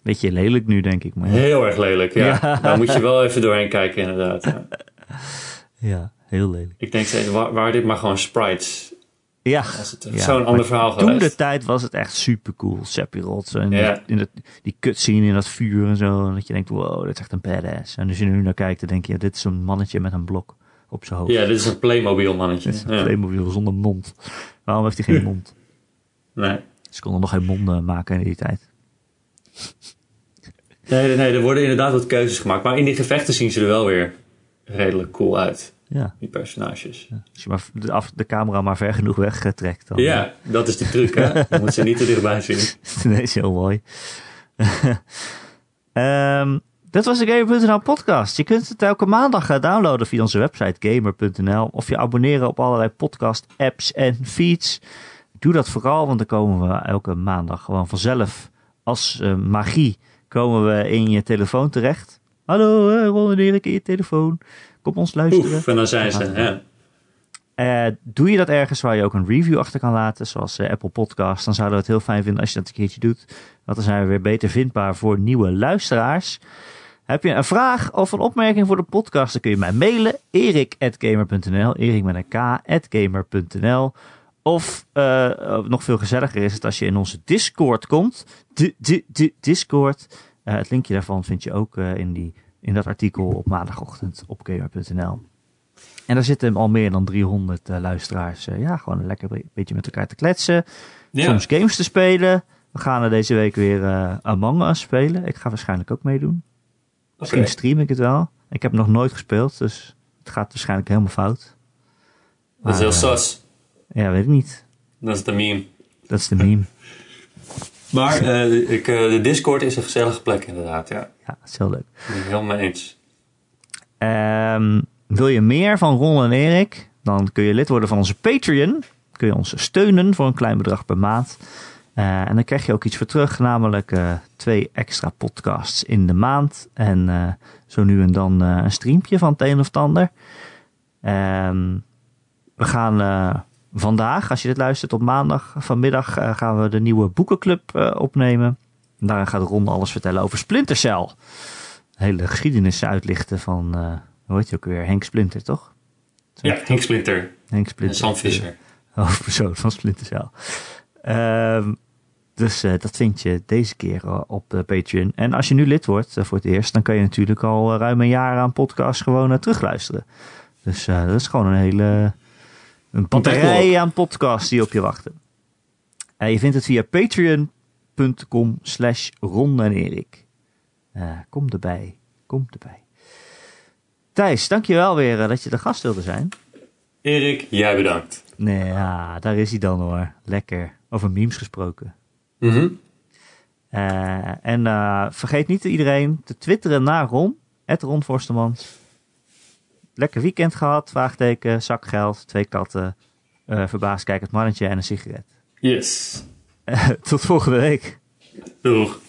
Beetje lelijk nu, denk ik. Maar. Heel erg lelijk, ja. Ja. Daar moet je wel even doorheen kijken, inderdaad. Ja. ja, heel lelijk. Ik denk steeds, wa- waren dit maar gewoon sprites? Ja, Ja, zo'n ander verhaal toen de tijd was het echt super cool. Sephiroth en Ja. die, in dat, die cutscene in dat vuur en zo. En dat je denkt, wow, dat is echt een badass. En als je er nu naar kijkt, dan denk je, dit is zo'n mannetje met een blok op zijn hoofd. Ja, dit is een Playmobil mannetje. Dit is een Ja. Playmobil zonder mond. Waarom heeft hij geen mond? Nee. Ze konden nog geen monden maken in die tijd. Nee, nee, er worden inderdaad wat keuzes gemaakt. Maar in die gevechten zien ze er wel weer redelijk cool uit. Ja, Die personages. als je maar de, af, de camera maar ver genoeg wegtrekt. Dan, Ja, dat is de truc, hè? Je moet ze niet te dichtbij zien. nee, is heel mooi. Ehm dat was de Gamer.nl podcast. Je kunt het elke maandag eh, downloaden via onze website gamer.nl of je abonneren op allerlei podcast apps en feeds. Doe dat vooral, want dan komen we elke maandag gewoon vanzelf als eh, magie komen we in je telefoon terecht. Hallo, uh, Ron en Erik in je telefoon. Kom ons luisteren. Oef, en dan zijn ze. Ja. Eh, doe je dat ergens waar je ook een review achter kan laten, zoals eh, Apple Podcast, dan zouden we het heel fijn vinden als je dat een keertje doet. Want dan zijn we weer beter vindbaar voor nieuwe luisteraars. Heb je een vraag of een opmerking voor de podcast, dan kun je mij mailen. erik.gamer.nl Erik met een Of eh, nog veel gezelliger is het als je in onze Discord komt. D -d -d Discord. Eh, het linkje daarvan vind je ook eh, in, die, in dat artikel op maandagochtend op gamer.nl. En daar zitten al meer dan 300 eh, luisteraars. ja, gewoon een lekker be- beetje met elkaar te kletsen. Ja. Soms games te spelen. We gaan er deze week weer Among Us spelen. Ik ga waarschijnlijk ook meedoen. Misschien stream ik het wel. Ik heb nog nooit gespeeld, dus het gaat waarschijnlijk helemaal fout. Dat is heel Maar, sus. Ja, weet ik niet. Dat is de meme. Dat is de meme. Maar eh, ik, eh, de Discord is een gezellige plek, inderdaad. Ja, Ja, dat is heel leuk. ik ben het helemaal mee eens. Ehm, wil je meer van Ron en Erik? Dan kun je lid worden van onze Patreon. Kun je ons steunen voor een klein bedrag per maand. Eh, en dan krijg je ook iets voor terug, namelijk eh, twee extra podcasts in de maand. En eh, zo nu en dan eh, een streampje van het een of het ander. Ehm, we gaan eh, vandaag, als je dit luistert op maandag, vanmiddag eh, gaan we de nieuwe boekenclub eh, opnemen. En daarin gaat Ron alles vertellen over Splinter Cell hele geschiedenis uitlichten van, eh hoe heet je ook weer, Henk Splinter, toch? Ja, Henk Splinter Henk en Splinter. Sam Visser. Hoofdpersoon van Splinter Cell. Ehm, dus dat vind je deze keer op de Patreon. En als je nu lid wordt voor het eerst, dan kan je natuurlijk al ruim een jaar aan podcasts gewoon terugluisteren. Dus dat is gewoon een hele een batterij aan podcasts die op je wachten. En je vindt het via patreon.com slash Ron en Erik. Eh, kom erbij. Kom erbij. Thijs, dankjewel weer eh, dat je de gast wilde zijn. Erik, jij bedankt. Nee, ja, daar is hij dan hoor. Lekker. Over memes gesproken. Mhm. Eh, en eh, vergeet niet iedereen te twitteren naar Ron. Het Ron Forstemans. Lekker weekend gehad. Vraagteken, zakgeld, twee katten. eh verbaasd kijkend mannetje en een sigaret. Yes. Tot volgende week. Doeg.